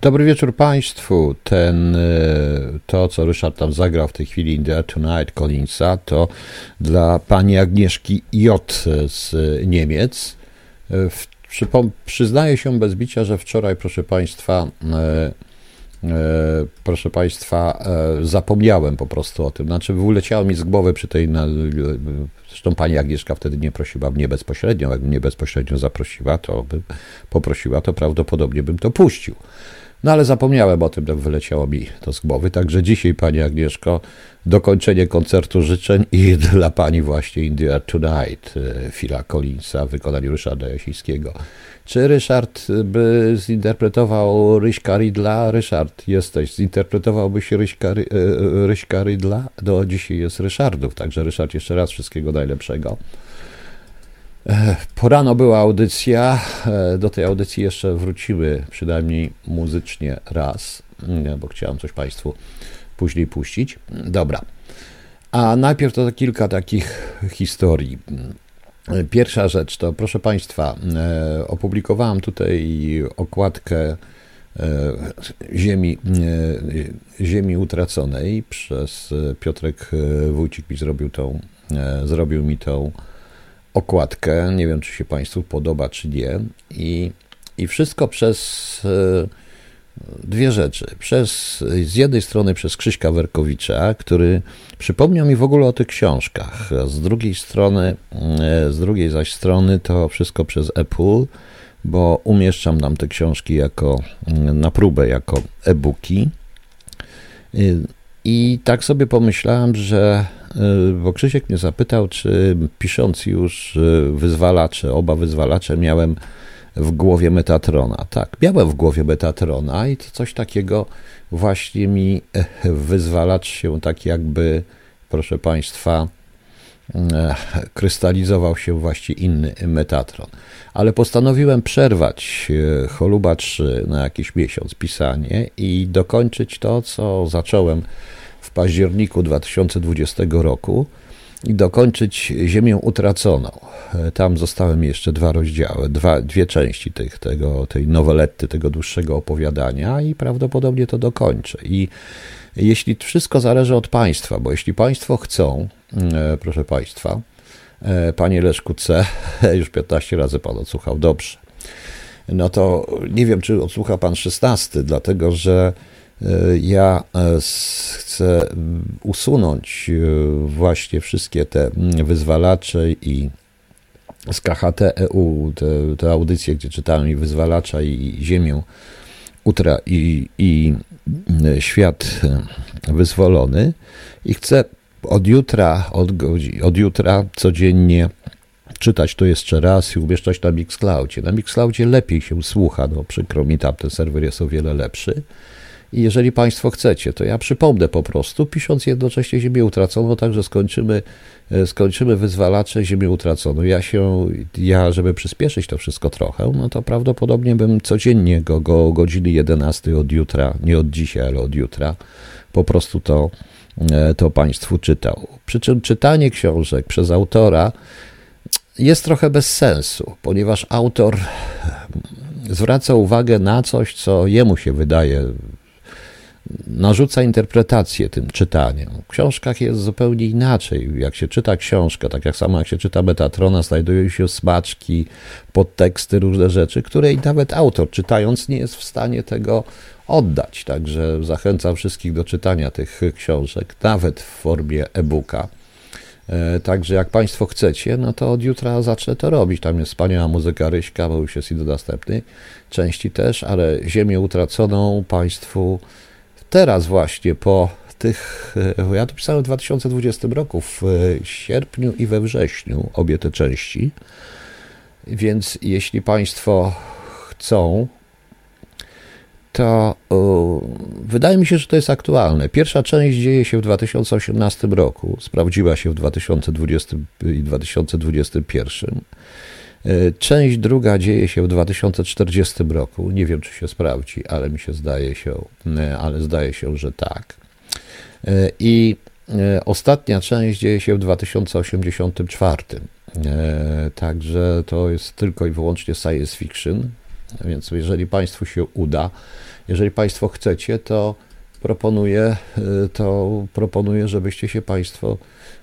Dobry wieczór Państwu. Ten, e, to, co Ryszard tam zagrał w tej chwili in the Tonight Collinsa, to dla pani Agnieszki J. z Niemiec. E, przypom- przyznaję się bez bicia, że wczoraj, proszę Państwa, e, proszę Państwa, zapomniałem po prostu o tym. Znaczy, wyleciało mi z głowy przy tej. Zresztą pani Agnieszka wtedy nie prosiła mnie bezpośrednio. Jakby mnie bezpośrednio zaprosiła, to by poprosiła, to prawdopodobnie bym to puścił. No ale zapomniałem o tym, to wyleciało mi to z głowy. Także dzisiaj, Pani Agnieszko, dokończenie koncertu życzeń i dla Pani właśnie India Tonight Phila Collinsa w wykonaniu Ryszarda Jasińskiego. Czy Ryszard by zinterpretował Ryśka Ridla? Ryszard, jesteś. Zinterpretowałbyś Ryśka, Ryśka Ridla? Do dzisiaj jest Ryszardów, także Ryszard, jeszcze raz wszystkiego najlepszego. Porano była audycja. E, do tej audycji jeszcze wróciły przynajmniej muzycznie raz, bo chciałem coś Państwu później puścić. Dobra. A najpierw to kilka takich historii. Pierwsza rzecz to, proszę Państwa, e, opublikowałem tutaj okładkę e, ziemi, ziemi utraconej przez Piotrek Wójcik mi zrobił tą, zrobił mi tą okładkę. Nie wiem, czy się Państwu podoba, czy nie. I, i wszystko przez e, dwie rzeczy. Przez, z jednej strony przez Krzyśka Werkowicza, który przypomniał mi w ogóle o tych książkach. Z drugiej strony, e, z drugiej zaś strony to wszystko przez Apple, bo umieszczam nam te książki jako na próbę jako e-booki. I tak sobie pomyślałem, że bo Krzysiek mnie zapytał, czy pisząc już y, wyzwalacze, oba wyzwalacze miałem w głowie Metatrona. Tak, miałem w głowie Metatrona i to coś takiego właśnie mi e, wyzwalacz się tak jakby, proszę Państwa, e, krystalizował się właśnie inny Metatron. Ale postanowiłem przerwać e, Choluba 3 na jakiś miesiąc pisanie i dokończyć to, co zacząłem w październiku 2020 roku i dokończyć Ziemię Utraconą. Tam zostały mi jeszcze dwa rozdziały, dwa, dwie części tych, tego, tej noweletty, tego dłuższego opowiadania i prawdopodobnie to dokończę. I jeśli wszystko zależy od Państwa, bo jeśli Państwo chcą, e, proszę Państwa, e, Panie Leszku C., już 15 razy Pan odsłuchał, dobrze, no to nie wiem, czy odsłucha Pan 16, dlatego że E, ja e, chcę usunąć e, właśnie wszystkie te wyzwalacze i z KHT EU, te, te audycje, gdzie czytałem i wyzwalacza, i ziemię, utra, i, i świat wyzwolony i chcę od jutra, od, od jutra codziennie czytać to jeszcze raz i umieszczać na Mixcloudzie. Na Mixcloudzie lepiej się słucha, no przykro mi, tam ten serwer jest o wiele lepszy. I jeżeli Państwo chcecie, to ja przypomnę po prostu, pisząc jednocześnie Ziemię Utraconą, także skończymy, e, skończymy wyzwalacze Ziemię Utraconą. Ja się, ja, żeby przyspieszyć to wszystko trochę, no to prawdopodobnie bym codziennie go, go godziny 11 od jutra, nie od dzisiaj, ale od jutra, po prostu to, e, to Państwu czytał. Przy czym czytanie książek przez autora jest trochę bez sensu, ponieważ autor zwraca uwagę na coś, co jemu się wydaje narzuca interpretację tym czytaniem. W książkach jest zupełnie inaczej. Jak się czyta książkę, tak jak samo jak się czyta Metatrona, znajdują się smaczki, podteksty, różne rzeczy, które i nawet autor czytając nie jest w stanie tego oddać. Także zachęcam wszystkich do czytania tych książek, nawet w formie e-booka. E, także jak Państwo chcecie, no to od jutra zacznę to robić. Tam jest wspaniała muzyka Ryśka, bo już jest i do następnej części też, ale Ziemię utraconą Państwu teraz właśnie po tych, e, ja to pisałem w 2020 roku, w e, sierpniu i we wrześniu, obie te części. Więc jeśli Państwo chcą, to wydaje mi się, że to jest aktualne. Pierwsza część dzieje się w 2018 roku, sprawdziła się w 2020 i 2021. E, część druga dzieje się w 2040 roku. Nie wiem, czy się sprawdzi, ale mi się zdaje się, e, ale zdaje się, że tak. E, I ostatnia część dzieje się w 2084. Także to jest tylko i wyłącznie science fiction. Więc jeżeli Państwu się uda, jeżeli Państwo chcecie, to proponuję, to proponuję, żebyście się Państwo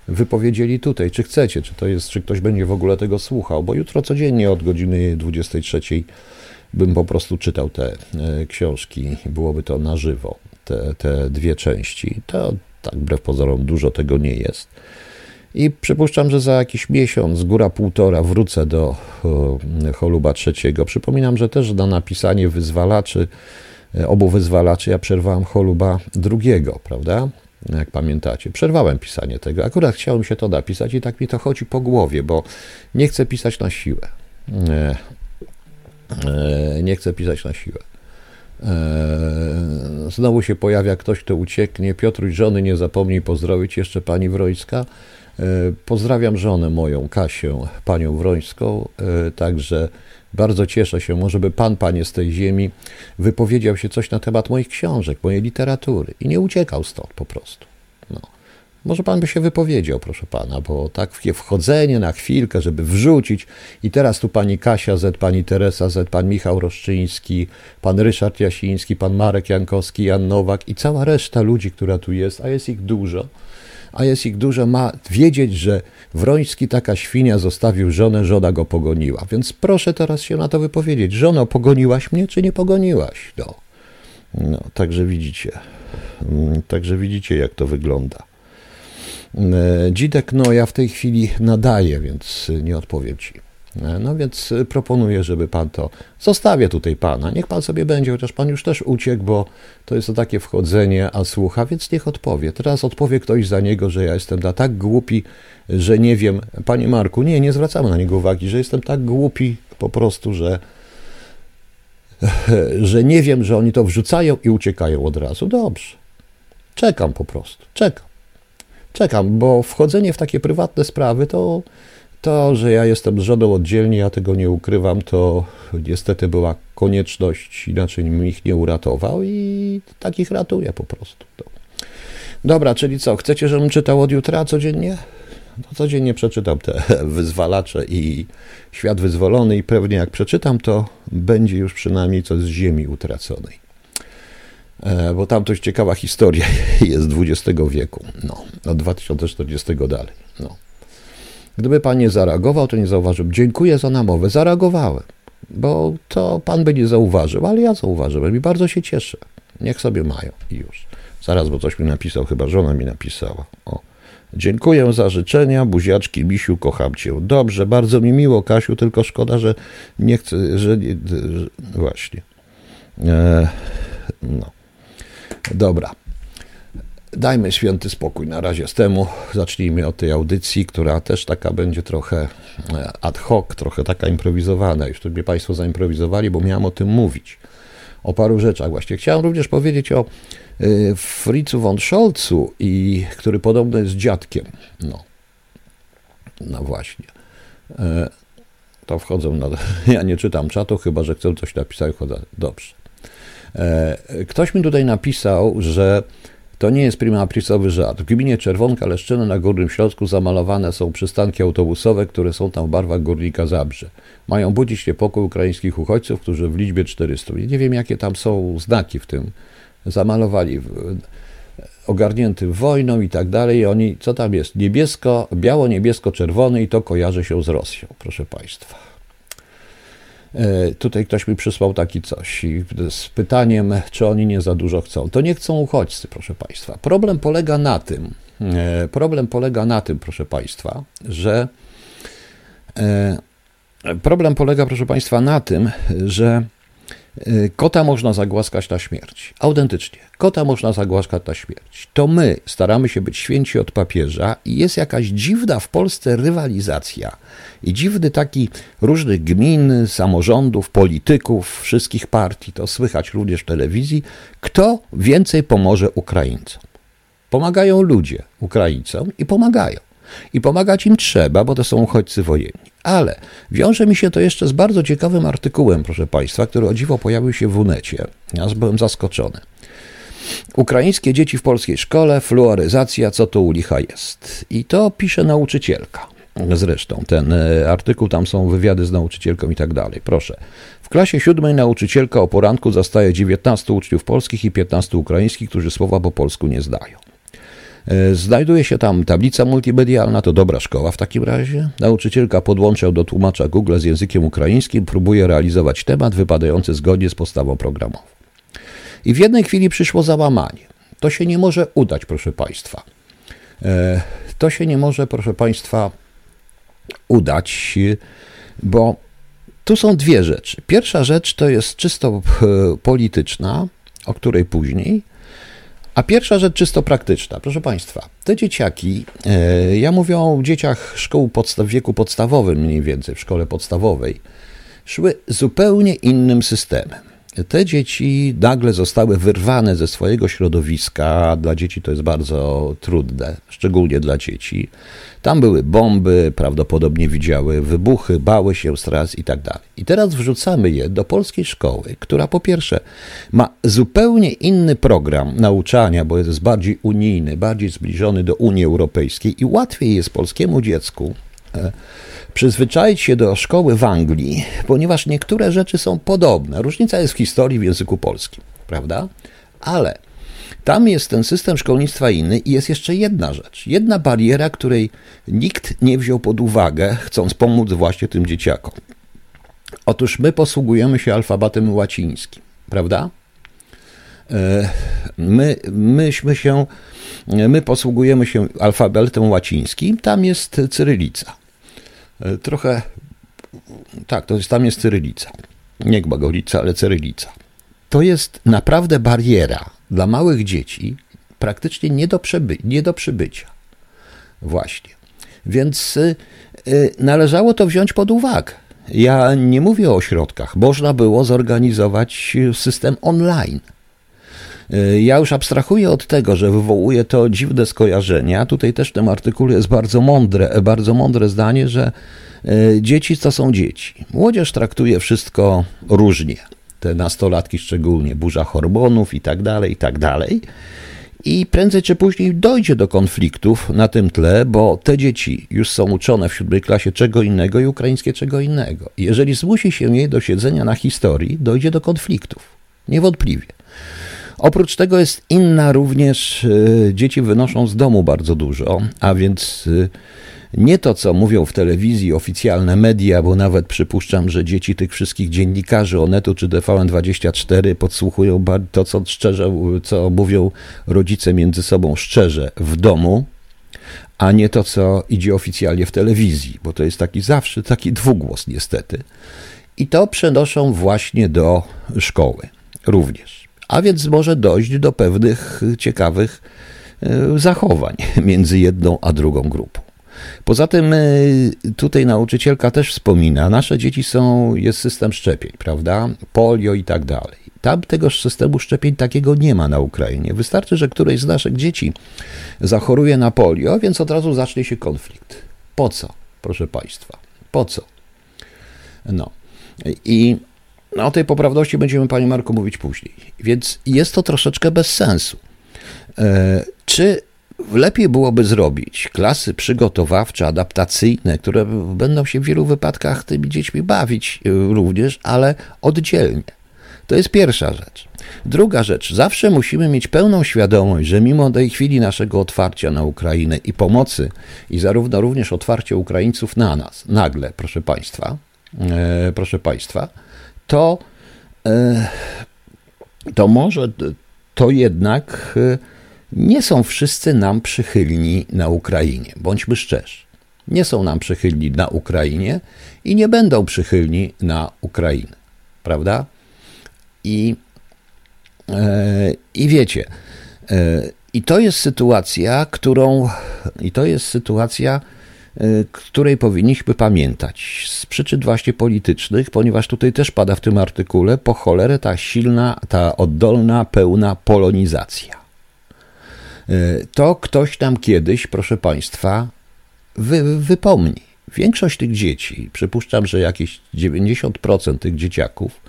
wypowiedzieli tutaj, czy chcecie, czy to jest, czy ktoś będzie w ogóle tego słuchał, bo jutro codziennie od godziny 23 bym po prostu czytał te e, książki, byłoby to na żywo, te, te dwie części. To tak, wbrew pozorom, dużo tego nie jest. I przypuszczam, że za jakiś miesiąc, góra półtora, wrócę do Choluba trzeciego. Przypominam, że też na napisanie wyzwalaczy, e, obu wyzwalaczy, ja przerwałem Choluba drugiego, prawda? Jak pamiętacie, przerwałem pisanie tego. Akurat chciałem się to napisać i tak mi to chodzi po głowie, bo nie chcę pisać na siłę. E, e, nie chcę pisać na siłę. Znowu się pojawia ktoś, kto ucieknie. Piotruś, żony nie zapomnij pozdrowić jeszcze pani Wrońska. E, pozdrawiam żonę moją, Kasię, panią Wrońską, e, także bardzo cieszę się, może by pan, panie z tej ziemi, wypowiedział się coś na temat moich książek, mojej literatury i nie uciekał stąd po prostu. No. Może pan by się wypowiedział, proszę pana, bo tak wchodzenie na chwilkę, żeby wrzucić i teraz tu pani Kasia Z, pani Teresa Z, pan Michał Roszczyński, pan Ryszard Jasiński, pan Marek Jankowski, Jan Nowak i cała reszta ludzi, która tu jest, a jest ich dużo, a jest ich dużo, ma wiedzieć, że Wroński taka świnia zostawił żonę, żona go pogoniła. Więc proszę teraz się na to wypowiedzieć. Żono, pogoniłaś mnie, czy nie pogoniłaś? No, no także widzicie. Mm, także widzicie, jak to wygląda. E, Dzidek, no ja w tej chwili nadaję, więc nie odpowiem ci. No więc e, proponuję, żeby pan to. Zostawię tutaj pana. Niech pan sobie będzie, chociaż pan już też uciekł, bo to jest to takie wchodzenie, a słucha, więc niech odpowie. Teraz odpowie ktoś za niego, że ja jestem da tak głupi, że nie wiem. Panie Marku, nie, nie zwracamy na niego uwagi, że jestem tak głupi po prostu, że że nie wiem, że oni to wrzucają i uciekają od razu. Dobrze. Czekam po prostu. Czekam. Czekam, bo wchodzenie w takie prywatne sprawy to to, że ja jestem z żoną oddzielnie, ja tego nie ukrywam, to niestety była konieczność, inaczej bym ich nie uratował i takich ratuję po prostu. Dobra, czyli co, chcecie, żebym czytał od jutra codziennie? No, codziennie przeczytam te wyzwalacze i świat wyzwolony i pewnie jak przeczytam, to będzie już przynajmniej coś z ziemi utraconej. E, bo tam dość ciekawa historia jest XX wieku, no, od 2040 dalej, no. Gdyby pan nie zareagował, to nie zauważył. Dziękuję za namowę. Zareagowałem, bo to pan by nie zauważył, ale ja zauważyłem i bardzo się cieszę. Niech sobie mają i już. Zaraz, bo coś mi napisał, chyba żona mi napisała. O. Dziękuję za życzenia, buziaczki, misiu, kocham cię. Dobrze, bardzo mi miło, Kasiu, tylko szkoda, że nie chcę, że, nie, że właśnie. E, no. Dobra. Dajmy święty spokój na razie z temu. Zacznijmy od tej audycji, która też taka będzie trochę e, ad hoc, trochę taka improwizowana. Już tu mnie Państwo zaimprowizowali, bo miałem o tym mówić. O paru rzeczach właśnie. Chciałem również powiedzieć o e, Fritzu von Scholzu, i, który podobno jest dziadkiem. No, no właśnie. E, to wchodzą na. Ja nie czytam czatu, chyba że chcę coś napisać. Dobrze. Ktoś mi tutaj napisał, że to nie jest prima aprisowy żart. W gminie Czerwonka Leszczyny na Górnym Śląsku zamalowane są przystanki autobusowe, które są tam w barwach Górnika Zabrze. Mają budzić niepokój ukraińskich uchodźców, którzy w liczbie 400. Nie wiem, jakie tam są znaki w tym. Zamalowali ogarnięty wojną i tak dalej. Oni, co tam jest? Niebiesko, biało-niebiesko-czerwony i to kojarzy się z Rosją, proszę Państwa. E, tutaj ktoś mi przysłał taki coś z pytaniem, czy oni nie za dużo chcą. To nie chcą uchodźcy, proszę Państwa. Problem polega na tym, e, problem polega na tym, proszę Państwa, że e, problem polega, proszę Państwa, na tym, że kota można zagłaskać na śmierć. Autentycznie. Kota można zagłaskać na śmierć. To my staramy się być święci od papieża i jest jakaś dziwna w Polsce rywalizacja i dziwny taki różnych gmin, samorządów, polityków, wszystkich partii, to słychać również w telewizji, kto więcej pomoże Ukraińcom. Pomagają ludzie Ukraińcom i pomagają. I pomagać im trzeba, bo to są uchodźcy wojenni. Ale wiąże mi się to jeszcze z bardzo ciekawym artykułem, proszę Państwa, który o dziwo pojawił się w Unecie. Ja byłem zaskoczony. Ukraińskie dzieci w polskiej szkole, fluoryzacja, co to u licha jest. I to pisze nauczycielka. Zresztą ten e, artykuł, tam są wywiady z nauczycielką i tak dalej. Proszę. W klasie siódmej nauczycielka o poranku zastaje 19 uczniów polskich i 15 ukraińskich, którzy słowa po polsku nie zdają. E, znajduje się tam tablica multimedialna, to dobra szkoła w takim razie. Nauczycielka podłącza do tłumacza Google z językiem ukraińskim, próbuje realizować temat wypadający zgodnie z podstawą programową. I w jednej chwili przyszło załamanie. To się nie może udać, proszę Państwa. E, to się nie może, proszę Państwa, udać, bo tu są dwie rzeczy. Pierwsza rzecz to jest czysto e, polityczna, o której później. A pierwsza rzecz czysto praktyczna. Proszę Państwa, te dzieciaki, e, ja mówię o dzieciach szkół w wieku podstawowym mniej więcej, w szkole podstawowej, szły zupełnie innym systemem te dzieci nagle zostały wyrwane ze swojego środowiska. Dla dzieci to jest bardzo trudne, szczególnie dla dzieci. Tam były bomby, prawdopodobnie widziały wybuchy, bały się stras i tak dalej. I teraz wrzucamy je do polskiej szkoły, która po pierwsze ma zupełnie inny program nauczania, bo jest bardziej unijny, bardziej zbliżony do Unii Europejskiej i łatwiej jest polskiemu dziecku e, przyzwyczaić się do szkoły w Anglii, ponieważ niektóre rzeczy są podobne. Różnica jest w historii w języku polskim, prawda? Ale tam jest ten system szkolnictwa inny i jest jeszcze jedna rzecz, jedna bariera, której nikt nie wziął pod uwagę, chcąc pomóc właśnie tym dzieciakom. Otóż my posługujemy się alfabetem łacińskim, prawda? E, my, myśmy się, my posługujemy się alfabetem łacińskim, tam jest cyrylica. E, trochę, tak, to jest, tam jest cyrylica. Nie gbagolica, ale cyrylica. To jest naprawdę bariera dla małych dzieci, praktycznie nie do, nie do przybycia. Właśnie. Więc y, y, należało to wziąć pod uwagę. Ja nie mówię o ośrodkach. Można było zorganizować system online. Y, ja już abstrahuję od tego, że wywołuje to dziwne skojarzenia. Tutaj też w tym artykule jest bardzo mądre, bardzo mądre zdanie, że y, dzieci to są dzieci. Młodzież traktuje wszystko różnie. Te nastolatki szczególnie, burza hormonów i tak dalej, i tak dalej. I prędzej czy później dojdzie do konfliktów na tym tle, bo te dzieci już są uczone w siódmej klasie czego innego i ukraińskie czego innego. Jeżeli zmusi się je do siedzenia na historii, dojdzie do konfliktów. Niewątpliwie. Oprócz tego jest inna również, e, dzieci wynoszą z domu bardzo dużo, a więc e, nie to, co mówią w telewizji oficjalne media, bo nawet przypuszczam, że dzieci tych wszystkich dziennikarzy Onetu czy TVN24 podsłuchują to, co szczerze, co mówią rodzice między sobą szczerze w domu, a nie to, co idzie oficjalnie w telewizji, bo to jest taki zawsze taki dwugłos niestety. I to przenoszą właśnie do szkoły również a więc może dojść do pewnych ciekawych e, zachowań między jedną a drugą grupą. Poza tym e, tutaj nauczycielka też wspomina, nasze dzieci są, jest system szczepień, prawda? Polio i tak dalej. Tam tego systemu szczepień takiego nie ma na Ukrainie. Wystarczy, że któreś z naszych dzieci zachoruje na polio, więc od razu zacznie się konflikt. Po co, proszę Państwa? Po co? No. I no, o tej poprawności będziemy, Panie Marku, mówić później. Więc jest to troszeczkę bez sensu. E, czy lepiej byłoby zrobić klasy przygotowawcze, adaptacyjne, które będą się w wielu wypadkach tymi dziećmi bawić e, również, ale oddzielnie? To jest pierwsza rzecz. Druga rzecz, zawsze musimy mieć pełną świadomość, że mimo tej chwili naszego otwarcia na Ukrainę i pomocy, i zarówno również otwarcie Ukraińców na nas, nagle, proszę Państwa, e, proszę Państwa, to, e, to może to jednak e, nie są wszyscy nam przychylni na Ukrainie. Bądźmy szczerzy. Nie są nam przychylni na Ukrainie i nie będą przychylni na Ukrainę. Prawda? I, e, i wiecie, i to jest sytuacja, którą, i to jest sytuacja, której powinniśmy pamiętać z przyczyn właśnie politycznych, ponieważ tutaj też pada w tym artykule po cholerę ta silna, ta oddolna, pełna polonizacja. Y, to ktoś tam kiedyś, proszę Państwa, wy, wypomni. Większość tych dzieci, przypuszczam, że jakieś 90% tych dzieciaków,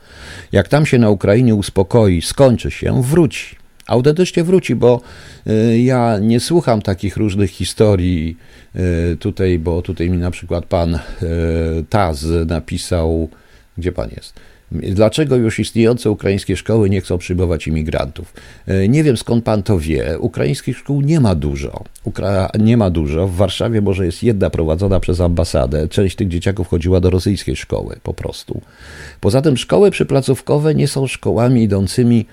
jak tam się na Ukrainie uspokoi, skończy się, wróci autentycznie wróci, bo y, ja nie słucham takich różnych historii y, tutaj, bo tutaj mi na przykład pan y, Taz napisał, gdzie pan jest? Dlaczego już istniejące ukraińskie szkoły nie chcą przyjmować imigrantów? Nie wiem skąd pan to wie. Ukraińskich szkół nie ma dużo. Ukra nie ma dużo. W Warszawie może jest jedna prowadzona przez ambasadę. Część tych dzieciaków chodziła do rosyjskiej szkoły po prostu. Poza tym szkoły przyplacówkowe nie są szkołami idącymi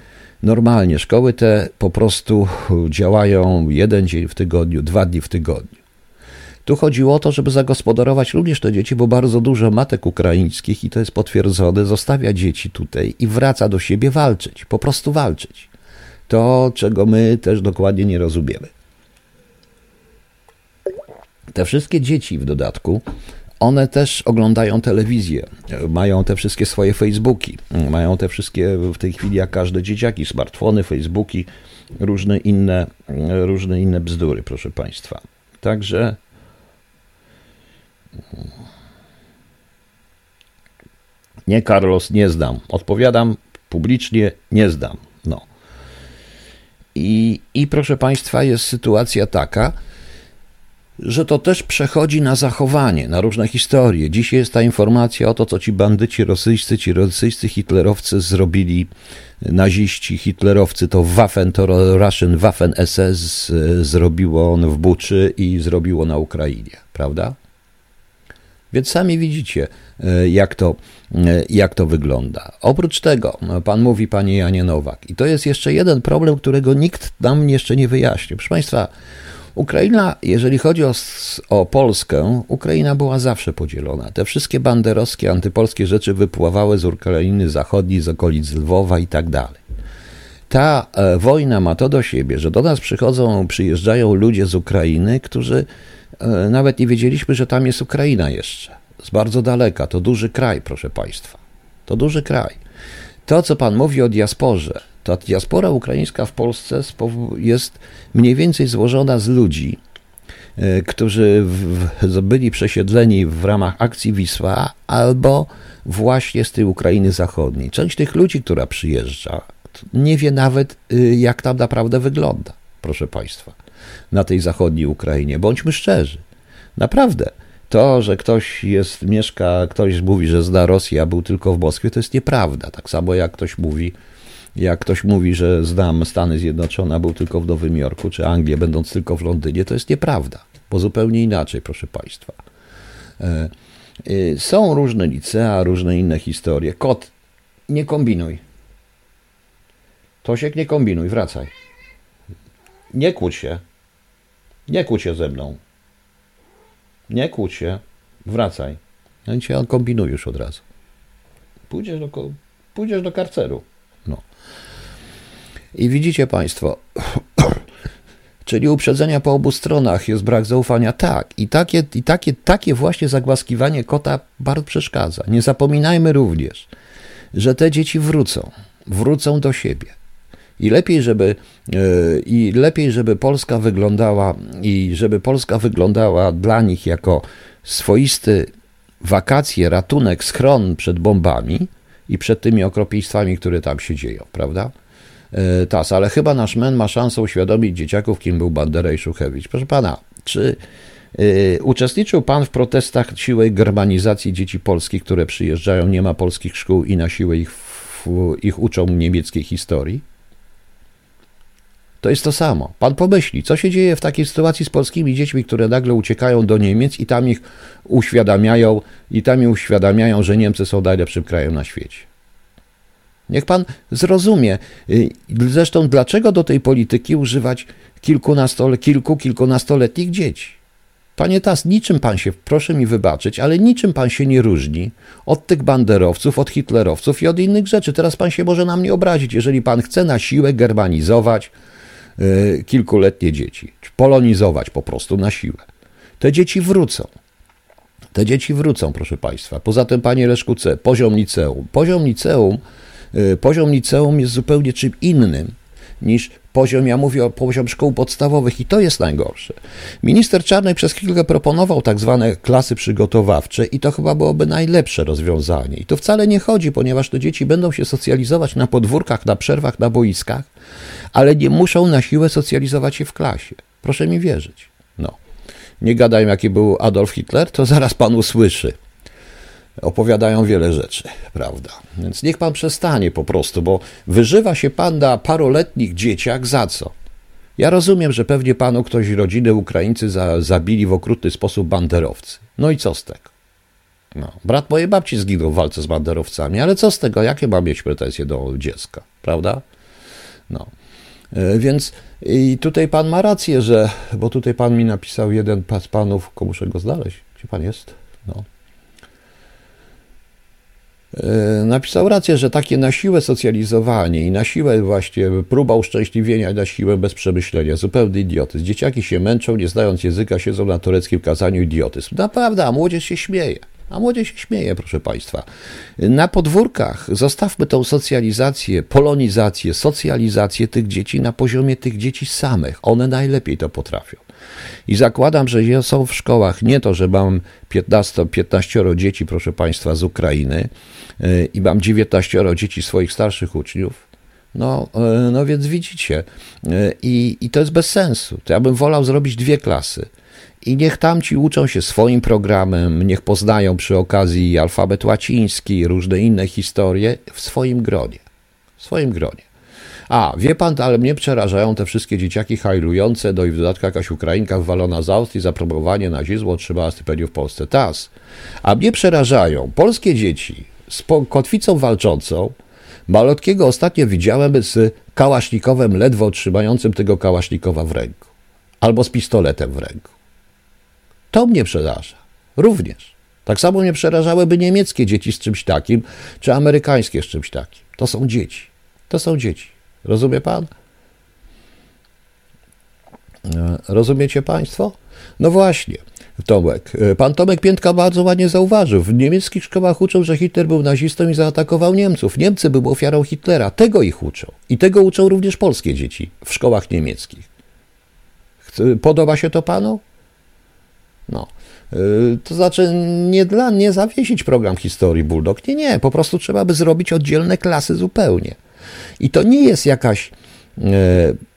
normalnie. Szkoły te po prostu działają jeden dzień w tygodniu, dwa dni w tygodniu. Tu chodziło o to, żeby zagospodarować również te dzieci, bo bardzo dużo matek ukraińskich, i to jest potwierdzone, zostawia dzieci tutaj i wraca do siebie walczyć, po prostu walczyć. To, czego my też dokładnie nie rozumiemy. Te wszystkie dzieci w dodatku, one też oglądają telewizję, mają te wszystkie swoje Facebooki, mają te wszystkie w tej chwili, jak każde dzieciaki, smartfony, Facebooki, różne inne, różne inne bzdury, proszę Państwa. Także nie, Carlos, nie zdam. Odpowiadam publicznie, nie zdam. No. I, I proszę Państwa, jest sytuacja taka, że to też przechodzi na zachowanie, na różne historie. Dzisiaj jest ta informacja o to, co ci bandyci rosyjscy, ci rosyjscy hitlerowcy zrobili, naziści, hitlerowcy, to Waffen, to Russian Waffen SS zrobiło on w Buczy i zrobiło na Ukrainie, prawda? Więc sami widzicie, e, jak to, e, jak to wygląda. Oprócz tego, pan mówi, panie Janie Nowak, i to jest jeszcze jeden problem, którego nikt nam jeszcze nie wyjaśnił. Proszę państwa, Ukraina, jeżeli chodzi o, o Polskę, Ukraina była zawsze podzielona. Te wszystkie banderowskie, antypolskie rzeczy wypływały z Ukrainy Zachodniej, z okolic Lwowa i tak dalej. Ta e, wojna ma to do siebie, że do nas przychodzą, przyjeżdżają ludzie z Ukrainy, którzy E, nawet nie wiedzieliśmy, że tam jest Ukraina jeszcze. Z bardzo daleka. To duży kraj, proszę Państwa. To duży kraj. To, co Pan mówi o diasporze, ta diaspora ukraińska w Polsce jest mniej więcej złożona z ludzi, e, którzy byli przesiedleni w ramach akcji Wisła albo właśnie z tej Ukrainy Zachodniej. Część tych ludzi, która przyjeżdża, nie wie nawet, y, jak tam naprawdę wygląda, proszę Państwa na tej zachodniej Ukrainie. Bądźmy szczerzy. Naprawdę. To, że ktoś jest, mieszka, ktoś mówi, że zna Rosję, a był tylko w Moskwie, to jest nieprawda. Tak samo jak ktoś mówi, jak ktoś mówi, że znam Stany Zjednoczone, a był tylko w Nowym Jorku, czy Anglię, będąc tylko w Londynie, to jest nieprawda. Bo zupełnie inaczej, proszę Państwa. E, e, są różne licea, różne inne historie. Kot, nie kombinuj. Tosiek, nie kombinuj, wracaj. Nie kłóć się. Nie kłóć się ze mną. Nie kłóć się. Wracaj. No i cię on kombinuje już od razu. Pójdziesz do, pójdziesz do karceru. I widzicie Państwo, czyli uprzedzenia po obu stronach, jest brak zaufania. Tak, i takie, i takie, takie właśnie zagłaskiwanie kota bardzo przeszkadza. Nie zapominajmy również, że te dzieci wrócą, wrócą do siebie. I lepiej, żeby, e, I lepiej, żeby Polska wyglądała i żeby Polska wyglądała dla nich jako swoisty wakacje, ratunek, schron przed bombami i przed tymi okropieństwami, które tam się dzieją, prawda? E, tas, ale chyba nasz men ma szansę uświadomić dzieciaków, kim był Bandera i Szuchewicz. Proszę pana, czy y, uczestniczył pan w protestach siłej germanizacji dzieci polskich, które przyjeżdżają, nie ma polskich szkół i na siłę ich, ich uczą niemieckiej historii? To jest to samo. Pan pomyśli, co się dzieje w takiej sytuacji z polskimi dziećmi, które nagle uciekają do Niemiec i tam ich uświadamiają, i tam ich uświadamiają, że Niemcy są najlepszym krajem na świecie. Niech pan zrozumie. Y, zresztą, dlaczego do tej polityki używać kilkunastole, kilku, kilkunastoletnich dzieci? Panie Tas, niczym pan się, proszę mi wybaczyć, ale niczym pan się nie różni od tych banderowców, od hitlerowców i od innych rzeczy. Teraz pan się może na mnie obrazić, jeżeli pan chce na siłę germanizować Y, kilkuletnie dzieci, polonizować po prostu na siłę. Te dzieci wrócą. Te dzieci wrócą, proszę Państwa. Poza tym, Panie Leszku C., poziom liceum. Poziom liceum, poziom liceum jest zupełnie czym innym niż poziom, ja mówię o poziom szkół podstawowych i to jest najgorsze. Minister Czarnej przez chwilę proponował tak zwane klasy przygotowawcze i to chyba byłoby najlepsze rozwiązanie. I to wcale nie chodzi, ponieważ te dzieci będą się socjalizować na podwórkach, na przerwach, na boiskach, ale nie muszą na siłę socjalizować się w klasie. Proszę mi wierzyć. No. Nie gadajmy, jaki był Adolf Hitler, to zaraz pan usłyszy. Opowiadają wiele rzeczy, prawda? Więc niech pan przestanie po prostu, bo wyżywa się pan na paroletnich dzieciach za co? Ja rozumiem, że pewnie panu ktoś rodziny Ukraińcy za, zabili w okrutny sposób banderowcy. No i co z tego? No, brat mojej babci zginął w walce z banderowcami, ale co z tego? Jakie ma mieć pretensje do dziecka, prawda? No. E, więc i tutaj pan ma rację, że, bo tutaj pan mi napisał jeden z panów, muszę go znaleźć. Gdzie pan jest? No. E, napisał rację, że takie na siłę socjalizowanie i na siłę właśnie próba uszczęśliwienia na siłę bez przemyślenia, zupełny idiotyzm. Dzieciaki się męczą, nie znając języka, siedzą na tureckim kazaniu idiotyzm. Naprawdę, a młodzież się śmieje. A młodzież się śmieje, proszę Państwa. Na podwórkach zostawmy tą socjalizację, polonizację, socjalizację tych dzieci na poziomie tych dzieci samych. One najlepiej to potrafią. I zakładam, że są w szkołach nie to, że mam 15, 15 dzieci, proszę Państwa, z Ukrainy y, i mam 19 dzieci swoich starszych uczniów. No, y, no więc widzicie, y, i, i to jest bez sensu. To ja bym wolał zrobić dwie klasy i niech tamci uczą się swoim programem, niech poznają przy okazji alfabet łaciński, różne inne historie w swoim gronie. W swoim gronie. A, wie pan, ale mnie przerażają te wszystkie dzieciaki hajlujące, do i w dodatku jakaś Ukrainka wywalona z Austrii za promowanie nazizmu otrzymała stypendium w Polsce. TAS. A mnie przerażają polskie dzieci z kotwicą walczącą. Malotkiego ostatnio widziałem z kałasznikowem ledwo trzymającym tego kałasznikowa w ręku. Albo z pistoletem w ręku. To mnie przeraża. Również. Tak samo mnie przerażałyby niemieckie dzieci z czymś takim, czy amerykańskie z czymś takim. To są dzieci. To są dzieci. Rozumie pan? E, rozumiecie państwo? No właśnie. Tomek. E, pan Tomek Piętka bardzo ładnie zauważył. W niemieckich szkołach uczą, że Hitler był nazistą i zaatakował Niemców. Niemcy były ofiarą Hitlera. Tego ich uczą. I tego uczą również polskie dzieci w szkołach niemieckich. Podoba się to panu? No. Y, to znaczy nie dla nie zawiesić program historii Bulldog. Nie, nie, po prostu trzeba by zrobić oddzielne klasy zupełnie. I to nie jest jakaś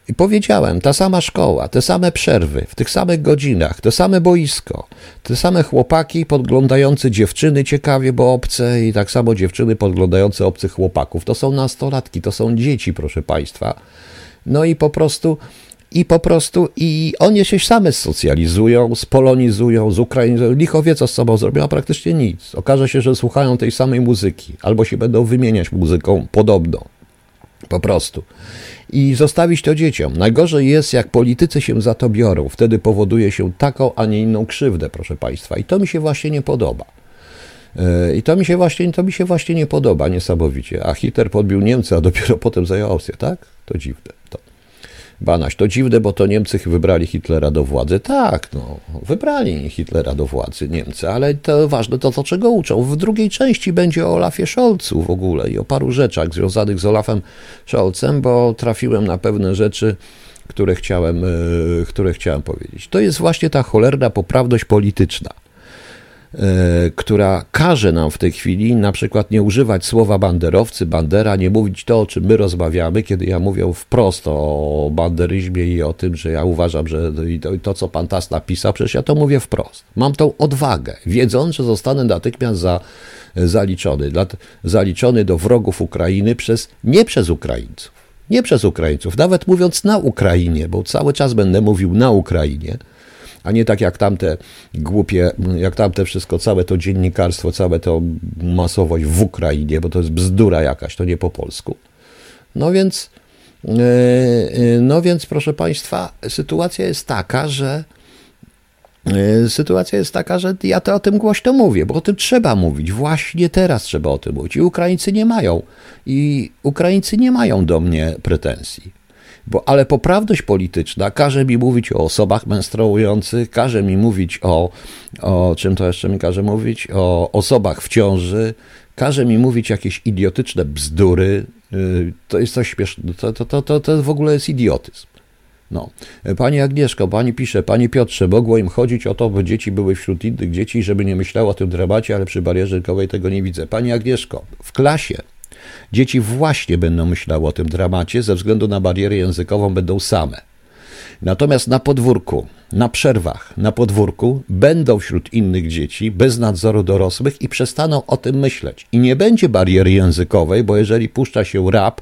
i powiedziałem, ta sama szkoła, te same przerwy, w tych samych godzinach, to same boisko, te same chłopaki podglądające dziewczyny ciekawie, bo obce, i tak samo dziewczyny podglądające obcych chłopaków. To są nastolatki, to są dzieci, proszę Państwa. No i po prostu i po prostu i oni się same socjalizują, spolonizują, z Ukrainy, licho wie co z sobą zrobią, a praktycznie nic. Okaże się, że słuchają tej samej muzyki, albo się będą wymieniać muzyką podobną. Po prostu. I zostawić to dzieciom. Najgorzej jest, jak politycy się za to biorą. Wtedy powoduje się taką, a nie inną krzywdę, proszę Państwa. I to mi się właśnie nie podoba. E, I to mi się właśnie, to mi się właśnie nie podoba niesamowicie. A Hitler podbił Niemcy, a dopiero potem zajął Austrię, tak? To dziwne. Banaś, to dziwne, bo to Niemcy wybrali Hitlera do władzy. Tak, no, wybrali Hitlera do władzy Niemcy, ale to ważne to, to czego uczą. W drugiej części będzie o Olafie Scholzu w ogóle i o paru rzeczach związanych z Olafem Scholzem, bo trafiłem na pewne rzeczy, które chciałem, e, które chciałem powiedzieć. To jest właśnie ta cholerna poprawność polityczna. E, która każe nam w tej chwili na przykład nie używać słowa banderowcy, bandera, nie mówić to, o czym my rozmawiamy, kiedy ja mówię wprost o banderyzmie i o tym, że ja uważam, że to, to co pan Tas napisał, przecież ja to mówię wprost. Mam tą odwagę, wiedząc, że zostanę natychmiast za, zaliczony, zaliczony do wrogów Ukrainy przez, nie przez Ukraińców, nie przez Ukraińców, nawet mówiąc na Ukrainie, bo cały czas będę mówił na Ukrainie, a nie tak jak tamte głupie, jak tamte wszystko, całe to dziennikarstwo, całe to masowość w Ukrainie, bo to jest bzdura jakaś, to nie po polsku. No więc, e, e, no więc proszę Państwa, sytuacja jest taka, że e, Sytuacja jest taka, że ja to o tym głośno mówię, bo o tym trzeba mówić. Właśnie teraz trzeba o tym mówić. I Ukraińcy nie mają. I Ukraińcy nie mają do mnie pretensji. Bo, ale poprawność polityczna każe mi mówić o osobach menstruujących, każe mi mówić o, o czym to jeszcze mi każe mówić, o osobach w ciąży, każe mi mówić jakieś idiotyczne bzdury. Y, to jest coś śmiesznego, to, to, to, to, to w ogóle jest idiotyzm. No. Pani Agnieszko, pani pisze, Panie Piotrze, mogło im chodzić o to, by dzieci były wśród innych dzieci, żeby nie myślało o tym dramacie, ale przy barierze rynkowej tego nie widzę. Pani Agnieszko, w klasie Dzieci właśnie będą myślały o tym dramacie, ze względu na barierę językową będą same. Natomiast na podwórku, na przerwach, na podwórku będą wśród innych dzieci bez nadzoru dorosłych i przestaną o tym myśleć. I nie będzie bariery językowej, bo jeżeli puszcza się rap,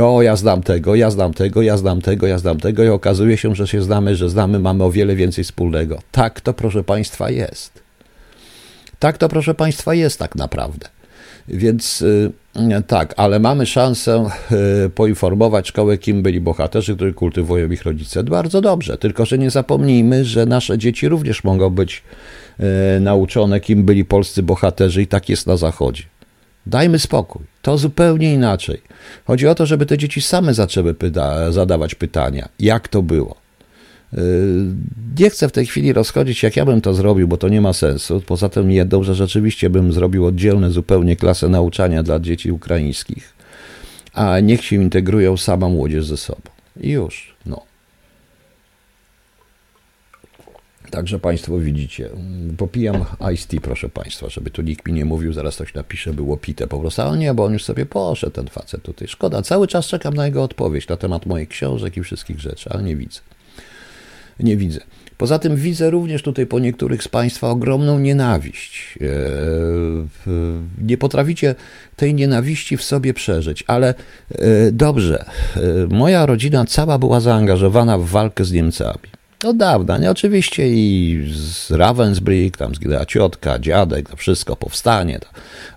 o, ja znam tego, ja znam tego, ja znam tego, ja znam tego i okazuje się, że się znamy, że znamy, mamy o wiele więcej wspólnego. Tak to, proszę Państwa, jest. Tak to, proszę Państwa, jest tak naprawdę. Więc y, tak, ale mamy szansę y, poinformować szkołę, kim byli bohaterzy, których kultywują ich rodzice. Bardzo dobrze, tylko że nie zapomnijmy, że nasze dzieci również mogą być y, nauczone, kim byli polscy bohaterzy, i tak jest na Zachodzie. Dajmy spokój. To zupełnie inaczej. Chodzi o to, żeby te dzieci same zaczęły pyta zadawać pytania, jak to było. Nie chcę w tej chwili rozchodzić, jak ja bym to zrobił, bo to nie ma sensu. Poza tym jedną, że rzeczywiście bym zrobił oddzielne zupełnie klasę nauczania dla dzieci ukraińskich, a niech się integrują sama młodzież ze sobą. I już, no. Także Państwo widzicie. Popijam iced tea, proszę Państwa, żeby tu nikt mi nie mówił, zaraz coś napisze, było pite po prostu. Ale nie, bo on już sobie poszedł, ten facet tutaj. Szkoda, cały czas czekam na jego odpowiedź na temat moich książek i wszystkich rzeczy, ale nie widzę. Nie widzę. Poza tym widzę również tutaj po niektórych z Państwa ogromną nienawiść. E, nie potraficie tej nienawiści w sobie przeżyć, ale e, dobrze. E, moja rodzina cała była zaangażowana w walkę z Niemcami. Od dawna, nie? Oczywiście i z Ravensbrück, tam zginęła ciotka, dziadek, to wszystko, powstanie, to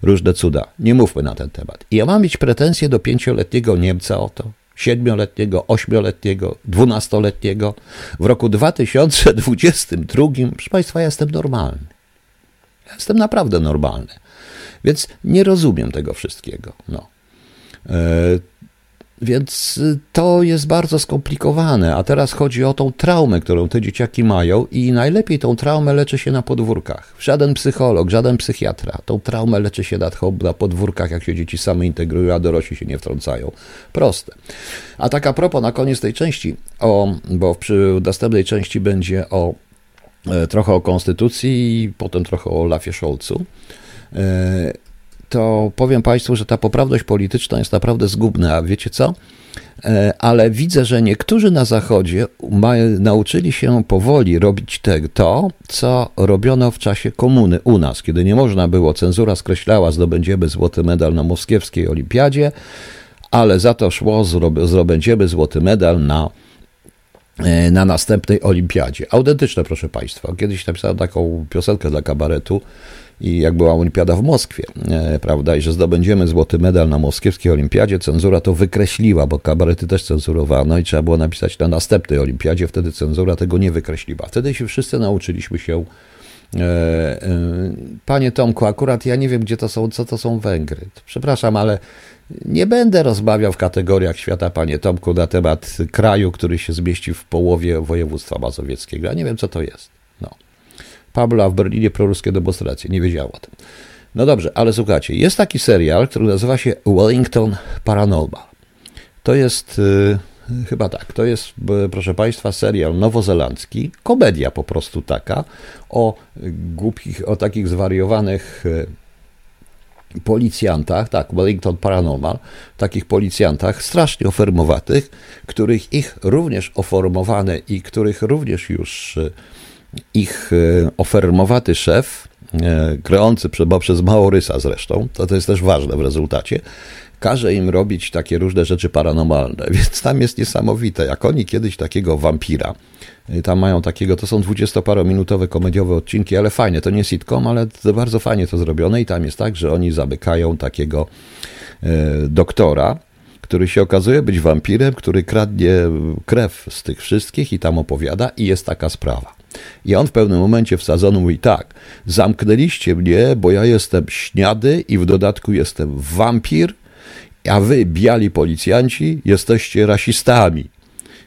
różne cuda. Nie mówmy na ten temat. I ja mam mieć pretensje do pięcioletniego Niemca o to, siedmioletniego, ośmioletniego, dwunastoletniego. W roku 2022, proszę Państwa, ja jestem normalny. Ja jestem naprawdę normalny. Więc nie rozumiem tego wszystkiego. No. E, więc y, to jest bardzo skomplikowane, a teraz chodzi o tą traumę, którą te dzieciaki mają i najlepiej tą traumę leczy się na podwórkach. Żaden psycholog, żaden psychiatra. Tą traumę leczy się na podwórkach, jak się dzieci same integrują, a dorośli się nie wtrącają. Proste. A tak a propos, na koniec tej części, o, bo przy następnej części będzie o e, trochę o konstytucji i potem trochę o Lafie Scholzu. To powiem Państwu, że ta poprawność polityczna jest naprawdę zgubna. A wiecie co? E, ale widzę, że niektórzy na Zachodzie nauczyli się powoli robić te, to, co robiono w czasie komuny u nas, kiedy nie można było, cenzura skreślała, zdobędziemy złoty medal na moskiewskiej olimpiadzie, ale za to szło, zdobędziemy złoty medal na e, na następnej olimpiadzie. Autentyczne, proszę Państwa. Kiedyś napisałem taką piosenkę dla kabaretu, i jak była olimpiada w Moskwie, e, prawda, i że zdobędziemy złoty medal na moskiewskiej olimpiadzie, cenzura to wykreśliła, bo kabarety też cenzurowano i trzeba było napisać na następnej olimpiadzie, wtedy cenzura tego nie wykreśliła. Wtedy się wszyscy nauczyliśmy się e, e, Panie Tomku, akurat ja nie wiem, gdzie to są, co to są Węgry. Przepraszam, ale nie będę rozmawiał w kategoriach świata, panie Tomku, na temat kraju, który się zmieści w połowie województwa mazowieckiego. Ja nie wiem, co to jest. Pablo, w Berlinie proruskie demonstracje. Nie wiedział o tym. No dobrze, ale słuchajcie, jest taki serial, który nazywa się Wellington Paranormal. To jest, yy, chyba tak, to jest, proszę Państwa, serial nowozelandzki, komedia po prostu taka, o głupich, o takich zwariowanych yy, policjantach, tak, Wellington Paranormal, takich policjantach strasznie ofermowatych, których ich również oformowane i których również już yy, ich e, ofermowaty szef, e, kreujący bo przez Maorysa zresztą, to, to jest też ważne w rezultacie, każe im robić takie różne rzeczy paranormalne, więc tam jest niesamowite, jak oni kiedyś takiego wampira, e, tam mają takiego, to są dwudziestoparominutowe komediowe odcinki, ale fajnie, to nie sitcom, ale bardzo fajnie to zrobione i tam jest tak, że oni zamykają takiego doktora, który się okazuje być wampirem, który kradnie krew z tych wszystkich i tam opowiada i jest taka sprawa. I on w pewnym momencie wsadzony mówi tak, zamknęliście mnie, bo ja jestem śniady i w dodatku jestem wampir, a wy, biali policjanci, jesteście rasistami.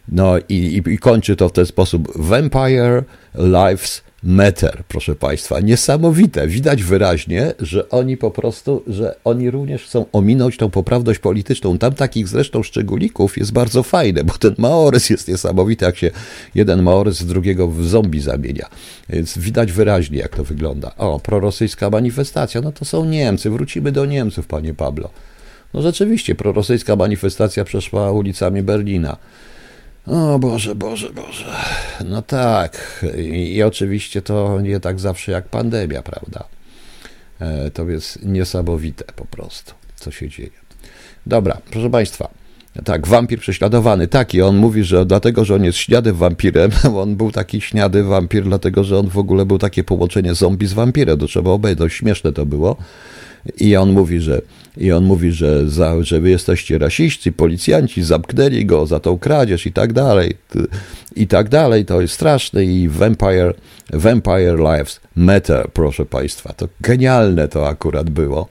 No i, i, i kończy to w ten sposób. Vampire Lives Meter, proszę Państwa. Niesamowite. Widać wyraźnie, że oni po prostu, że oni również chcą ominąć tą poprawność polityczną. Tam takich zresztą szczególików jest bardzo fajne, bo ten Maorys jest niesamowity, jak się jeden Maorys z drugiego w zombie zamienia. Więc widać wyraźnie, jak to wygląda. O, prorosyjska manifestacja. No to są Niemcy. Wrócimy do Niemców, panie Pablo. No rzeczywiście, prorosyjska manifestacja przeszła ulicami Berlina. O Boże, Boże, Boże. No tak. I, I, oczywiście to nie tak zawsze jak pandemia, prawda? E, to jest niesamowite po prostu, co się dzieje. Dobra, proszę Państwa. Tak, wampir prześladowany. Tak, i on mówi, że dlatego, że on jest śniady wampirem, on był taki śniady wampir, dlatego, że on w ogóle był takie połączenie zombie z wampirem. To trzeba obejrzeć, śmieszne to było. I on mówi, że, i on mówi, że, za, że wy jesteście rasiści, policjanci, zamknęli go za tą kradzież i tak dalej. I tak dalej. To jest straszne i Vampire, Vampire Lives Matter, proszę Państwa. To genialne to akurat było.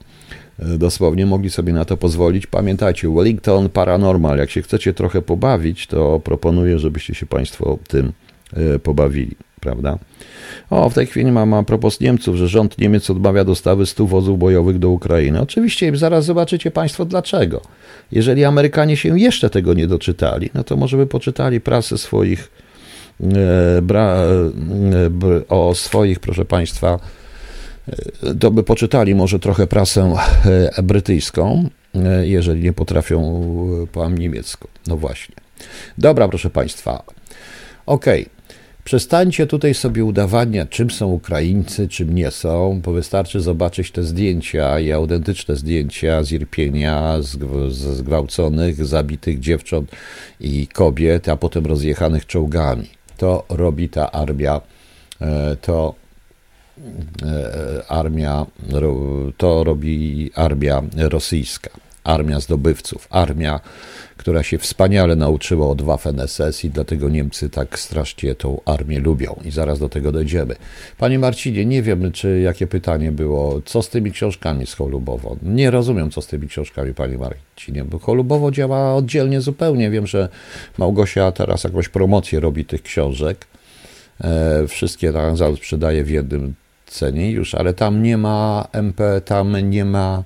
Dosłownie mogli sobie na to pozwolić. Pamiętajcie, Wellington Paranormal. Jak się chcecie trochę pobawić, to proponuję, żebyście się Państwo tym pobawili, prawda? O, w tej chwili mam a propos Niemców, że rząd Niemiec odmawia dostawy 100 wozów bojowych do Ukrainy. Oczywiście zaraz zobaczycie Państwo dlaczego. Jeżeli Amerykanie się jeszcze tego nie doczytali, no to może by poczytali prasę swoich e, bra, e, o swoich, proszę Państwa, e, to by poczytali może trochę prasę brytyjską, jeżeli nie potrafią po niemiecku. No właśnie. Dobra, proszę Państwa. Okej. Okay. Przestańcie tutaj sobie udawania, czym są Ukraińcy, czym nie są, bo wystarczy zobaczyć te zdjęcia i autentyczne zdjęcia z Irpienia, z zgwałconych, zabitych dziewcząt i kobiet, a potem rozjechanych czołgami. To robi ta armia, e, to e, armia, to robi armia rosyjska, armia zdobywców, armia która się wspaniale nauczyła od Waffen SS i dlatego Niemcy tak strasznie tą armię lubią. I zaraz do tego dojdziemy. Panie Marcinie, nie wiem, czy jakie pytanie było, co z tymi książkami z Holubowo? Nie rozumiem, co z tymi książkami, panie Marcinie, bo Holubowo działa oddzielnie zupełnie. Wiem, że Małgosia teraz jakąś promocję robi tych książek. E, wszystkie tam sprzedaje w jednym cenie już, ale tam nie ma MP, tam nie ma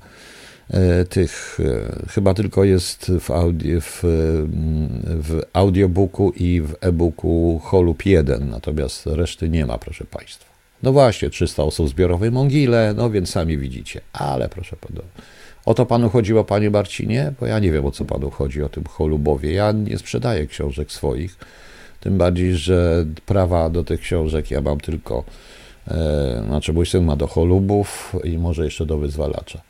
tych, e, chyba tylko jest w, audio, w, w audiobooku i w e-booku Holub 1, natomiast reszty nie ma, proszę Państwa. No właśnie, 300 osób zbiorowej Mongile, no więc sami widzicie, ale proszę Pana. O to Panu chodziło, Panie Marcinie? Bo ja nie wiem, o co Panu chodzi, o tym Holubowie. Ja nie sprzedaję książek swoich, tym bardziej, że prawa do tych książek ja mam tylko, e, znaczy mój syn ma do Holubów i może jeszcze do Wyzwalacza.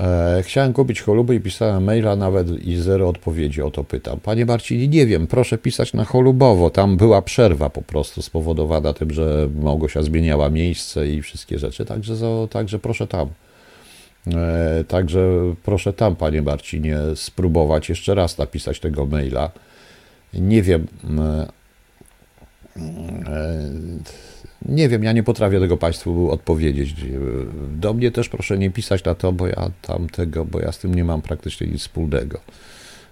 E, chciałem kupić choluby i pisałem maila nawet i zero odpowiedzi o to pytam. Panie Marcini, nie wiem, proszę pisać na cholubowo. Tam była przerwa po prostu spowodowana tym, że Małgosia zmieniała miejsce i wszystkie rzeczy. Także, także proszę tam. E, także proszę tam, panie Marcinie, spróbować jeszcze raz napisać tego maila. Nie wiem. Nie wiem, ja nie potrafię tego Państwu odpowiedzieć. Do mnie też proszę nie pisać na to, bo ja tam tego, bo ja z tym nie mam praktycznie nic wspólnego.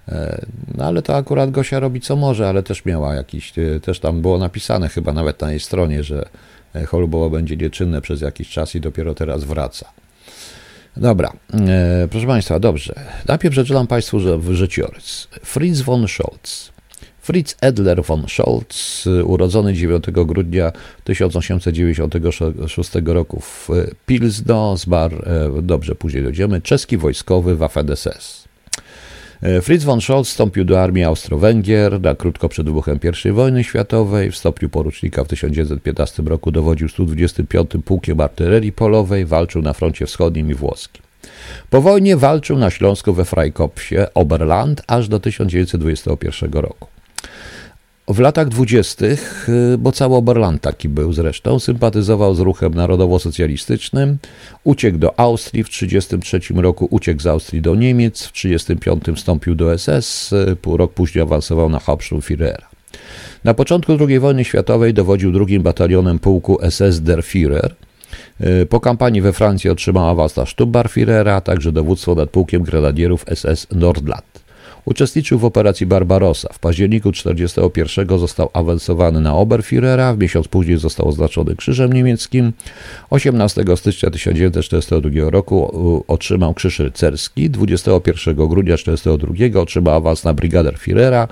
E, no ale to akurat Gosia robi co może, ale też miała jakiś, e, też tam było napisane chyba nawet na jej stronie, że e, cholubowo będzie nieczynne przez jakiś czas i dopiero teraz wraca. Dobra, proszę Państwa, dobrze. Najpierw przeczytam Państwu że życiorys. Fritz von Scholz Fritz Edler von Scholz, urodzony 9 grudnia 1896 roku w Pilsno, zbar, e, dobrze, później dojdziemy, czeski wojskowy Waffen-SS. E, Fritz von Scholz wstąpił do armii Austro-Węgier na krótko przed wybuchem I wojny światowej. W stopniu porucznika w 1915 roku dowodził 125 Pułkiem Artylerii Polowej, walczył na froncie wschodnim i włoskim. Po wojnie walczył na Śląsku we Freikopfie, Oberland, aż do 1921 roku. W latach dwudziestych, y, bo cały Oberland taki był zresztą, sympatyzował z ruchem narodowo-socjalistycznym, uciekł do Austrii, w 1933 roku uciekł z Austrii do Niemiec, w 1935 wstąpił do SS, y, pół rok później awansował na Hauptsturmführera. Na początku II wojny światowej dowodził drugim batalionem pułku SS Der Führer. Y, po kampanii we Francji otrzymał awans na Sturmbannführera, a także dowództwo nad pułkiem grenadierów SS Nordland. Uczestniczył w operacji Barbarossa. W październiku 1941 został awansowany na Oberführera, miesiąc później został oznaczony Krzyżem Niemieckim. 18 stycznia 1942 roku otrzymał Krzyż Rycerski. 21 grudnia 1942 otrzymał awans na Brigader Führera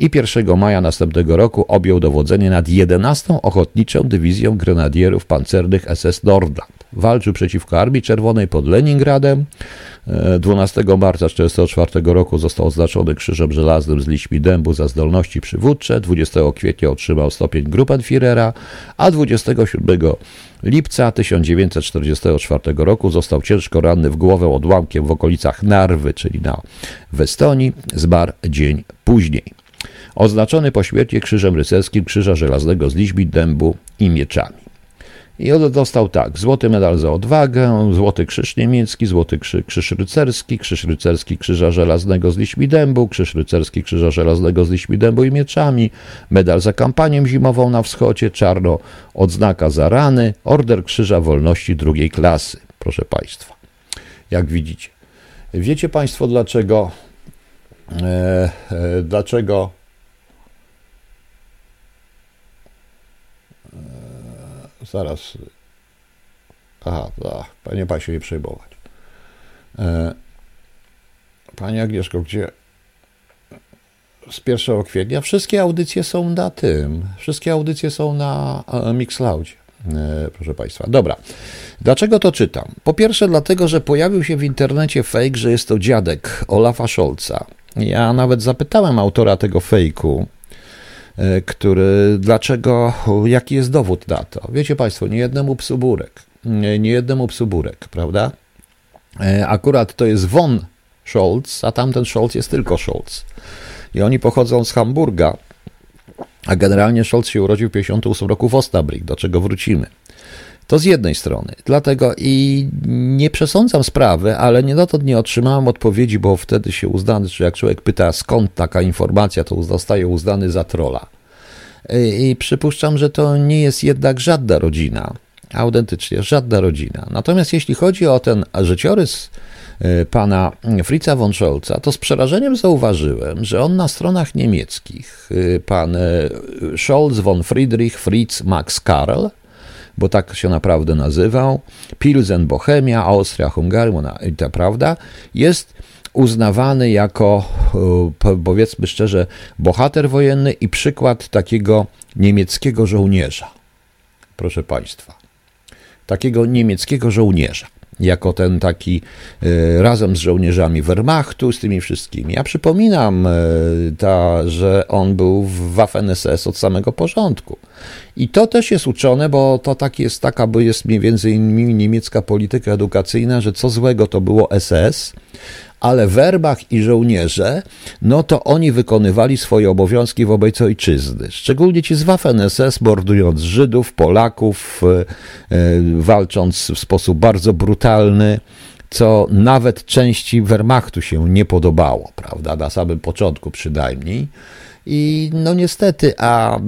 i 1 maja następnego roku objął dowodzenie nad 11 Ochotniczą Dywizją Grenadierów Pancernych SS Nordland. Walczył przeciwko Armii Czerwonej pod Leningradem. 12 marca 1944 roku został oznaczony Krzyżem Żelaznym z liśmi dębu za zdolności przywódcze. 20 kwietnia otrzymał stopień Gruppenführera, a 27 lipca 1944 roku został ciężko ranny w głowę odłamkiem w okolicach Narwy, czyli na w Estonii. Zmarł dzień później. Oznaczony po śmierci krzyżem rycerskim Krzyża Żelaznego z liśmi dębu i mieczami. I on dostał tak, złoty medal za odwagę, złoty krzyż niemiecki, złoty krzyż, krzyż rycerski, krzyż rycerski krzyża żelaznego z liśmi dębu, krzyż rycerski krzyża żelaznego z liśmi dębu i mieczami, medal za kampanię zimową na wschodzie, czarno odznaka za rany, order krzyża wolności drugiej klasy, proszę Państwa. Jak widzicie. Wiecie Państwo dlaczego e, e, dlaczego zaraz. Aha, ach, panie Pan się nie przejmować. E, Pani Agnieszko, gdzie z 1 kwietnia wszystkie audycje są na tym. Wszystkie audycje są na e, Mixcloudzie. E, proszę Państwa. Dobra. Dlaczego to czytam? Po pierwsze, dlatego, że pojawił się w internecie fake, że jest to dziadek Olafa Scholza. Ja nawet zapytałem autora tego fejku, który, dlaczego, jaki jest dowód na to? Wiecie Państwo, nie jednemu psu burek, nie jednemu psu burek, prawda? E, akurat to jest von Scholz, a tamten Scholz jest tylko Scholz. I oni pochodzą z Hamburga, a generalnie Scholz się urodził w 1958 roku w Osnabrück, do czego wrócimy. To z jednej strony. Dlatego i nie przesądzam sprawy, ale nie dotąd nie otrzymałem odpowiedzi, bo wtedy się uznany, że jak człowiek pyta skąd taka informacja, to zostaje uznany za trola. I przypuszczam, że to nie jest jednak żadna rodzina. Autentycznie, żadna rodzina. Natomiast jeśli chodzi o ten życiorys e, pana Fritza von Scholza, to z przerażeniem zauważyłem, że on na stronach niemieckich, e, pan e, Scholz von Friedrich Fritz Max Karl, bo tak się naprawdę nazywał, Pilsen Bohemia, Austria, Hungaria, prawda, jest uznawany jako, e, powiedzmy szczerze, bohater wojenny i przykład takiego niemieckiego żołnierza. Proszę Państwa, takiego niemieckiego żołnierza jako ten taki e, razem z żołnierzami Wehrmachtu, z tymi wszystkimi. Ja przypominam, e, ta, że on był w Waffen-SS od samego początku. I to też jest uczone, bo to tak jest taka, bo jest więcej niemiecka polityka edukacyjna, że co złego to było SS, ale werbach i żołnierze, no to oni wykonywali swoje obowiązki wobec ojczyzny. Szczególnie ci z Waffen-SS, mordując Żydów, Polaków, e, e, walcząc w sposób bardzo brutalny, co nawet części Wehrmachtu się nie podobało, prawda, na samym początku przynajmniej. I no niestety, a e,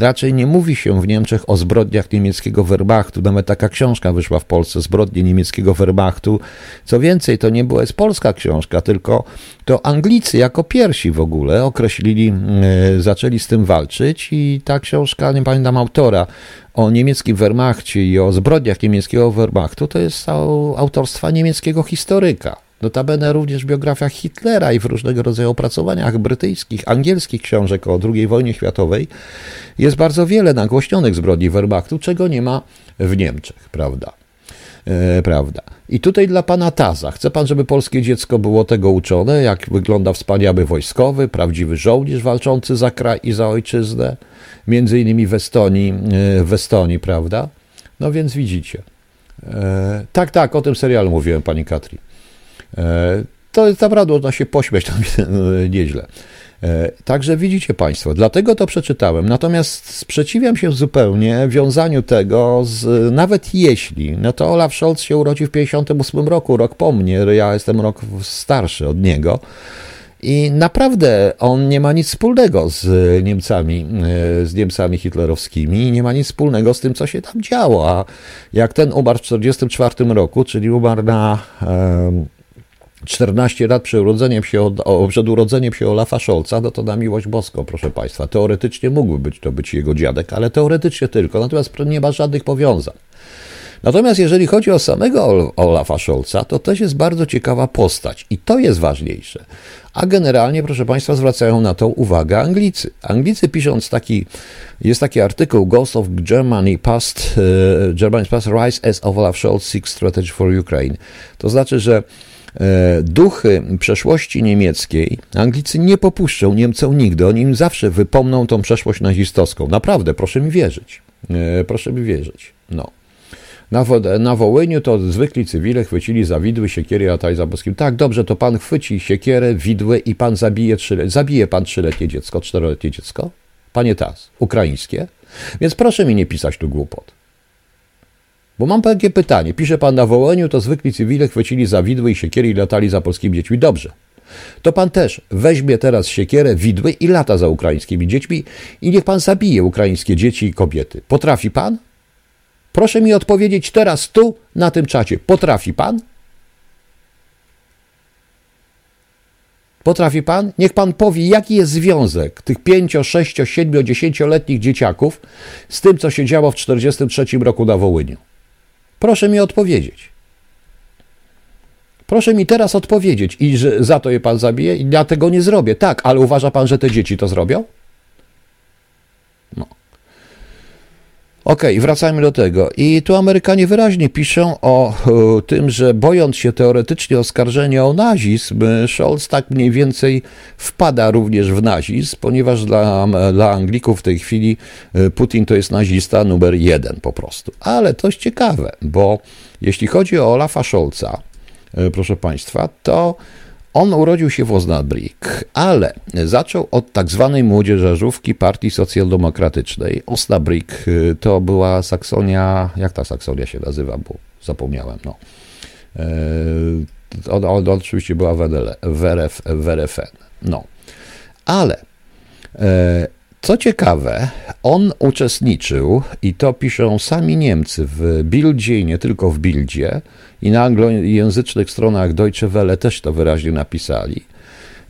raczej nie mówi się w Niemczech o zbrodniach niemieckiego Wehrmachtu. Nawet taka książka wyszła w Polsce, Zbrodnie niemieckiego Wehrmachtu. Co więcej, to nie była jest polska książka, tylko to Anglicy jako pierwsi w ogóle określili, e, zaczęli z tym walczyć i ta książka, nie pamiętam autora, o niemieckim Wehrmachcie i o zbrodniach niemieckiego Wehrmachtu, to jest autorstwa niemieckiego historyka. Notabene również w biografiach Hitlera i w różnego rodzaju opracowaniach brytyjskich, angielskich książek o II wojnie światowej jest bardzo wiele nagłośnionych zbrodni Wehrmachtu, czego nie ma w Niemczech, prawda? E, prawda. I tutaj dla pana Taza. Chce pan, żeby polskie dziecko było tego uczone, jak wygląda wspaniały wojskowy, prawdziwy żołnierz walczący za kraj i za ojczyznę, między innymi w Estonii, e, w Estonii prawda? No więc widzicie. E, tak, tak, o tym serialu mówiłem, pani Katri. E, to naprawdę można się pośmiać tam nieźle. E, także widzicie Państwo, dlatego to przeczytałem. Natomiast sprzeciwiam się zupełnie wiązaniu tego z, nawet jeśli, no to Olaf Scholz się urodził w 58 roku, rok po mnie, ja jestem rok starszy od niego. I naprawdę on nie ma nic wspólnego z Niemcami, e, z Niemcami hitlerowskimi, nie ma nic wspólnego z tym, co się tam działo. A jak ten umarł w 1944 roku, czyli umarł na 14 lat przed urodzeniem się, przed urodzeniem się Olafa Scholza, no to na miłość boską, proszę Państwa. Teoretycznie mógłby być to być jego dziadek, ale teoretycznie tylko, natomiast nie ma żadnych powiązań. Natomiast jeżeli chodzi o samego Olafa Scholza, to też jest bardzo ciekawa postać i to jest ważniejsze. A generalnie, proszę Państwa, zwracają na to uwagę Anglicy. Anglicy pisząc taki, jest taki artykuł Ghost of Germany Past, uh, Germany's Past Rise as Olaf Scholz Seeks Strategy for Ukraine. To znaczy, że duchy przeszłości niemieckiej Anglicy nie popuszczą Niemcom nigdy. Oni im zawsze wypomną tą przeszłość nazistowską. Naprawdę, proszę mi wierzyć. E, proszę mi wierzyć. No. Na, na Wołyniu to zwykli cywile chwycili za widły, siekiery, a za boskim. Tak, dobrze, to pan chwyci siekierę, widły i pan zabije, trzyletnie, zabije pan trzyletnie dziecko, czteroletnie dziecko? Panie Tas, ukraińskie? Więc proszę mi nie pisać tu głupot. Bo mam takie pytanie. Pisze pan na Wołoniu, to zwykli cywile chwycili za widły i siekiery i latali za polskimi dziećmi. Dobrze. To pan też weźmie teraz siekierę, widły i lata za ukraińskimi dziećmi i niech pan zabije ukraińskie dzieci i kobiety. Potrafi pan? Proszę mi odpowiedzieć teraz tu, na tym czacie. Potrafi pan? Potrafi pan? Niech pan powie, jaki jest związek tych 5, 6, 7, 10-letnich dzieciaków z tym, co się działo w 1943 roku na Wołyniu. Proszę mi odpowiedzieć. Proszę mi teraz odpowiedzieć i że za to je pan zabije i ja tego nie zrobię. Tak, ale uważa pan, że te dzieci to zrobią? Okej, okay, wracajmy do tego. I tu Amerykanie wyraźnie piszą o, tym, że bojąc się teoretycznie oskarżenia o nazizm, Scholz tak mniej więcej wpada również w nazizm, ponieważ dla, dla Anglików w tej chwili e, Putin to jest nazista numer jeden po prostu. Ale to jest ciekawe, bo jeśli chodzi o Olafa Scholza, e, proszę Państwa, to on urodził się w Osnabrück, ale zaczął od tak zwanej młodzieżówki Partii Socjaldemokratycznej. Osnabrück y, to była Saksonia, jak ta Saksonia się nazywa, bo zapomniałem. No. E, on, on oczywiście była w, RF, w RFN. No. Ale e, co ciekawe, on uczestniczył, i to piszą sami Niemcy w Bildzie i nie tylko w Bildzie, i na anglojęzycznych stronach Deutsche Welle też to wyraźnie napisali.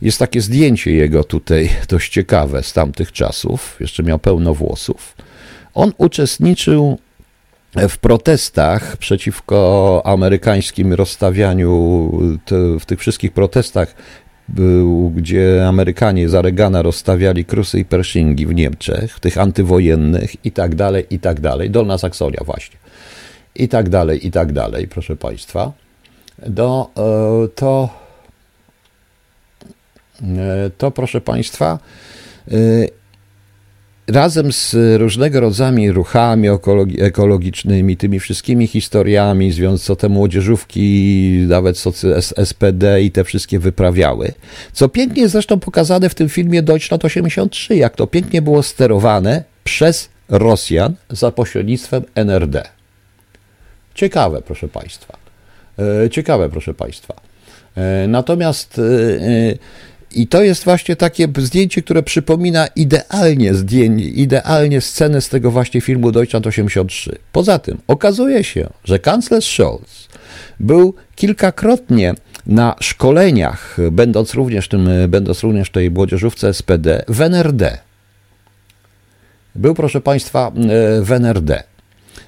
Jest takie zdjęcie jego tutaj dość ciekawe z tamtych czasów, jeszcze miał pełno włosów. On uczestniczył w protestach przeciwko amerykańskim rozstawianiu, w tych wszystkich protestach, gdzie Amerykanie za Reagana rozstawiali krusy i pershingi w Niemczech, tych antywojennych i tak dalej, i tak dalej. Dolna Saksonia właśnie i tak dalej, i tak dalej, proszę Państwa, do, e, to, e, to proszę Państwa, e, razem z różnego rodzaju ruchami ekologicznymi, tymi wszystkimi historiami, co te młodzieżówki, nawet SPD i te wszystkie wyprawiały, co pięknie jest zresztą pokazane w tym filmie Deutschland 83, jak to pięknie było sterowane przez Rosjan za pośrednictwem NRD. Ciekawe, proszę Państwa. E, ciekawe, proszę Państwa. E, natomiast e, i to jest właśnie takie zdjęcie, które przypomina idealnie zdjęcie, idealnie scenę z tego właśnie filmu Deutschland 83. Poza tym okazuje się, że kanclerz Scholz był kilkakrotnie na szkoleniach, będąc również, tym, będąc również w tej młodzieżówce SPD w NRD. Był, proszę Państwa, w NRD.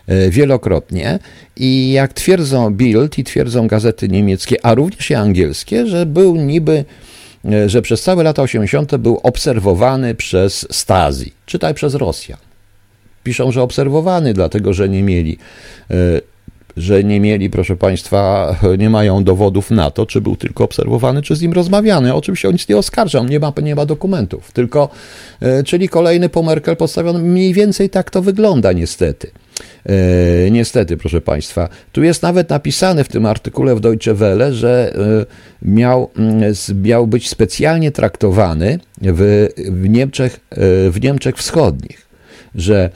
E, wielokrotnie i jak twierdzą Bild i twierdzą gazety niemieckie, a również i angielskie, że był niby że przez całe lata 80. był obserwowany przez Stasi, czytaj przez Rosjan. Piszą, że obserwowany, dlatego że nie mieli e, że nie mieli, proszę Państwa, nie mają dowodów na to, czy był tylko obserwowany, czy z nim rozmawiany. Oczywiście on nic nie oskarża, on nie ma, nie ma dokumentów, tylko, czyli kolejny po Merkel postawiony, mniej więcej tak to wygląda niestety. E, niestety, proszę Państwa, tu jest nawet napisane w tym artykule w Deutsche Welle, że e, miał, mm, miał być specjalnie traktowany w, w, Niemczech, e, w Niemczech Wschodnich że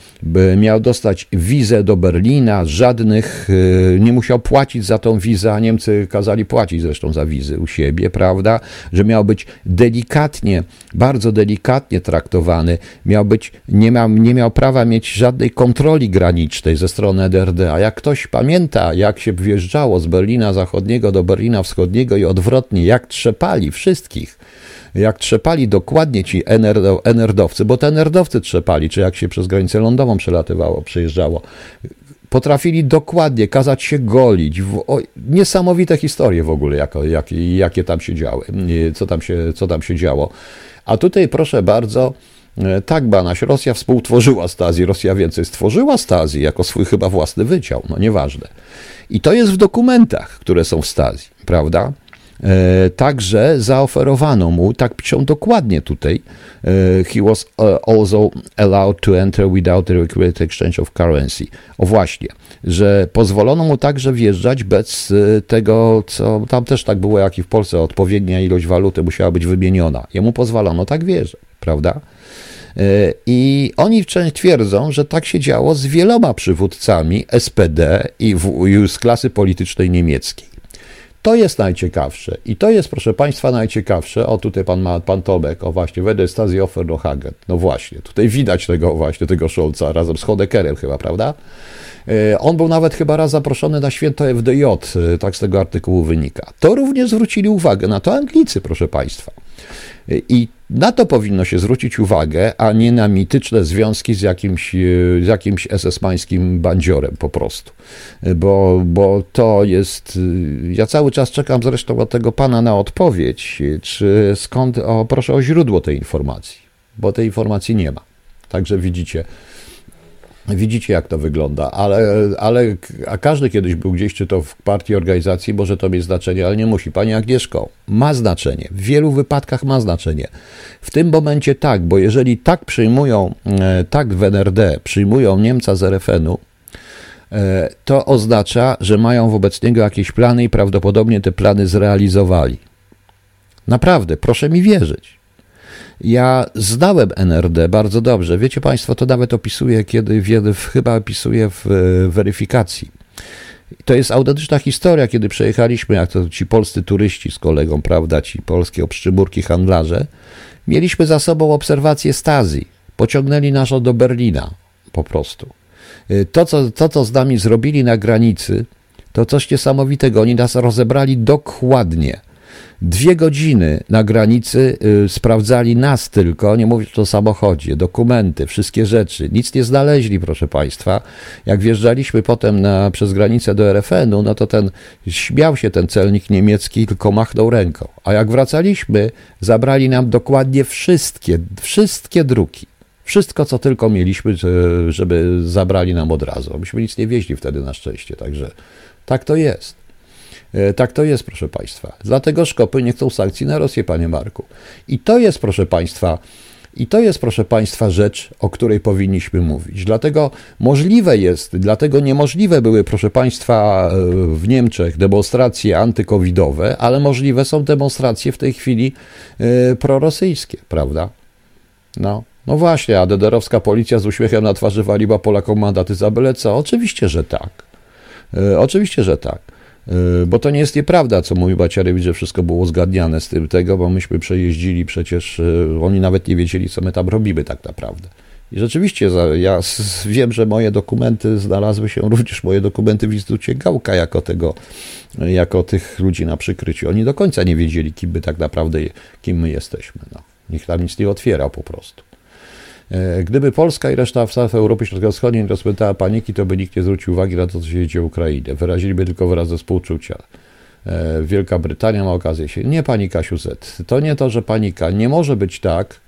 miał dostać wizę do Berlina, żadnych, y, nie musiał płacić za tą wizę, a Niemcy kazali płacić zresztą za wizy u siebie, prawda, że miał być delikatnie, bardzo delikatnie traktowany, miał być, nie miał, nie miał prawa mieć żadnej kontroli granicznej ze strony NRD, a. Jak ktoś pamięta, jak się wjeżdżało z Berlina Zachodniego do Berlina Wschodniego i odwrotnie, jak trzepali wszystkich, jak trzepali dokładnie ci enerdowcy, bo te enerdowcy trzepali, czy jak się przez granicę lądową przelatywało, przejeżdżało, Potrafili dokładnie kazać się golić. W, o, niesamowite historie w ogóle, jako, jak, jakie tam się działy, co tam się, co tam się działo. A tutaj proszę bardzo, e, tak, Banaś, Rosja współtworzyła Stazji, Rosja więcej stworzyła Stazji jako swój chyba własny wydział, no nieważne. I to jest w dokumentach, które są w Stazji, prawda? E, także zaoferowano mu, tak piszą dokładnie tutaj, e, he was e, also allowed to enter without the required exchange of currency. O właśnie, że pozwolono mu także wjeżdżać bez tego, co tam też tak było, jak i w Polsce, odpowiednia ilość waluty musiała być wymieniona. Jemu pozwolono tak wjeżdżać, prawda? I oni twierdzą, że tak się działo z wieloma przywódcami SPD i z klasy politycznej niemieckiej. To jest najciekawsze. I to jest, proszę Państwa, najciekawsze. O, tutaj pan ma, pan Tomek, o właśnie, Wede Stasi Offernohagen. No właśnie, tutaj widać tego właśnie, tego Scholza razem z Hodeckerem chyba, prawda? E, on był nawet chyba raz zaproszony na święto FDJ, e, tak z tego artykułu wynika. To również zwrócili uwagę na to Anglicy, proszę Państwa. E, I na to powinno się zwrócić uwagę, a nie na mityczne związki z jakimś, z jakimś SS-mańskim bandziorem po prostu. Bo, bo to jest. Ja cały czas czekam zresztą od tego pana na odpowiedź, czy skąd. O, proszę o źródło tej informacji, bo tej informacji nie ma. Także widzicie. Widzicie, jak to wygląda, ale, ale a każdy kiedyś był gdzieś, czy to w partii, organizacji, może to mieć znaczenie, ale nie musi. Pani Agnieszko, ma znaczenie. W wielu wypadkach ma znaczenie. W tym momencie tak, bo jeżeli tak przyjmują, e, tak w NRD przyjmują Niemca z RFN-u, e, to oznacza, że mają wobec niego jakieś plany i prawdopodobnie te plany zrealizowali. Naprawdę, proszę mi wierzyć. Ja znałem NRD bardzo dobrze. Wiecie Państwo, to nawet opisuję, kiedy chyba opisuję w weryfikacji. To jest autentyczna historia, kiedy przejechaliśmy, jak to ci polscy turyści z kolegą, prawda, ci polskie obszczymurki handlarze, mieliśmy za sobą obserwację Stazji. Pociągnęli nas do Berlina, po prostu. To co, to, co z nami zrobili na granicy, to coś niesamowitego. Oni nas rozebrali dokładnie Dwie godziny na granicy y, sprawdzali nas tylko, nie mówię o samochodzie, dokumenty, wszystkie rzeczy. Nic nie znaleźli, proszę Państwa. Jak wjeżdżaliśmy potem na, przez granicę do RFN-u, no to ten śmiał się ten celnik niemiecki, tylko machnął ręką. A jak wracaliśmy, zabrali nam dokładnie wszystkie, wszystkie druki. Wszystko, co tylko mieliśmy, żeby zabrali nam od razu. Myśmy nic nie wieźli wtedy na szczęście, także tak to jest. E, tak to jest, proszę Państwa. Dlatego Szkopy nie chcą sankcji na Rosję, panie Marku. I to jest, proszę Państwa, i to jest, proszę Państwa, rzecz, o której powinniśmy mówić. Dlatego możliwe jest, dlatego niemożliwe były, proszę Państwa, e, w Niemczech demonstracje antykowidowe, ale możliwe są demonstracje w tej chwili e, prorosyjskie, prawda? No, no właśnie, a dederowska policja z uśmiechem na twarzy waliła Polakom mandaty za byle co? Oczywiście, że tak. Oczywiście, że tak. Y, bo to nie jest nieprawda, co mówi Baciarewicz, że wszystko było uzgadniane z tym tego, bo myśmy przejeździli przecież, y, oni nawet nie wiedzieli, co my tam robimy tak naprawdę. I rzeczywiście, ja wiem, że moje dokumenty, znalazły się również moje dokumenty w Instytucie Gałka jako tego, jako tych ludzi na przykryciu. Oni do końca nie wiedzieli, kim my tak naprawdę, kim my jesteśmy. No. Nikt tam nic nie otwierał po prostu. E, gdyby Polska i reszta w Europy Środkowo-Wschodniej nie rozpętała paniki, to by nikt nie zwrócił uwagi na to, co się dzieje w Ukrainie. Wyraziliby tylko wyrazy współczucia. E, Wielka Brytania ma okazję się. Nie pani Kasiu Z. To nie to, że panika. Nie może być tak.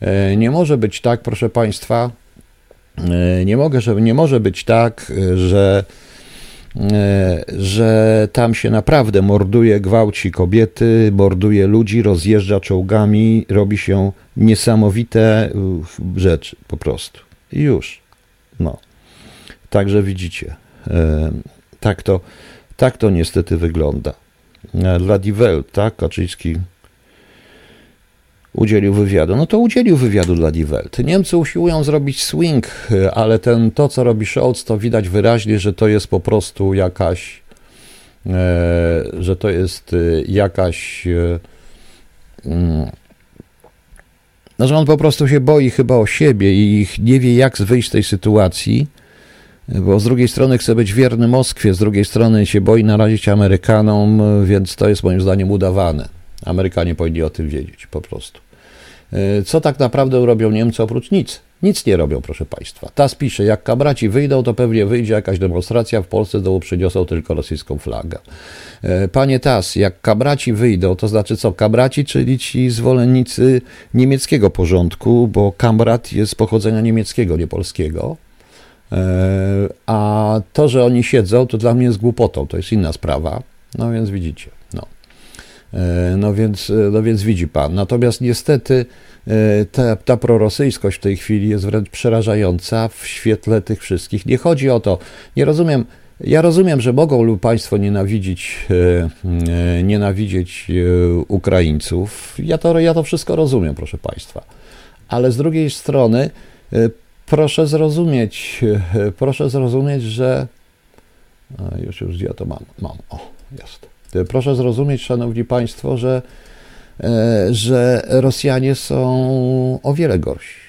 E, nie może być tak, proszę Państwa. Nie, mogę, że, nie może być tak, że że tam się naprawdę morduje, gwałci kobiety, morduje ludzi, rozjeżdża czołgami, robi się niesamowite rzeczy po prostu. I już. No. Także widzicie. E, tak to, tak to niestety wygląda. E, Dla Die Welt, tak, Kaczyński udzielił wywiadu. No to udzielił wywiadu dla Die Welt. Niemcy usiłują zrobić swing, ale ten, to, co robi Scholz, to widać wyraźnie, że to jest po prostu jakaś, e, że to jest e, jakaś, e, mm, no, że on po prostu się boi chyba o siebie i nie wie, jak wyjść z tej sytuacji, bo z drugiej strony chce być wierny Moskwie, z drugiej strony się boi narazić Amerykanom, więc to jest moim zdaniem udawane. Amerykanie powinni o tym wiedzieć po prostu. E, co tak naprawdę robią Niemcy oprócz nic? Nic nie robią, proszę Państwa. Tas pisze, jak kabraci wyjdą, to pewnie wyjdzie jakaś demonstracja, w Polsce dołu przyniosą tylko rosyjską flagę. E, panie Tas, jak kabraci wyjdą, to znaczy co? Kabraci, czyli ci zwolennicy niemieckiego porządku, bo kamrat jest pochodzenia niemieckiego, nie polskiego. E, a to, że oni siedzą, to dla mnie jest głupotą, to jest inna sprawa. No więc widzicie. No, e, no, więc, no więc widzi pan. Natomiast niestety ta, ta prorosyjskość w tej chwili jest wręcz przerażająca w świetle tych wszystkich. Nie chodzi o to, nie rozumiem. Ja rozumiem, że mogą Państwo nienawidzić, e, nienawidzieć e, Ukraińców. Ja to, ja to wszystko rozumiem, proszę Państwa. Ale z drugiej strony e, proszę zrozumieć, proszę zrozumieć, że. Już, już ja to mam. Mam. O, jest. Proszę zrozumieć, Szanowni Państwo, że E, że Rosjanie są o wiele gorsi.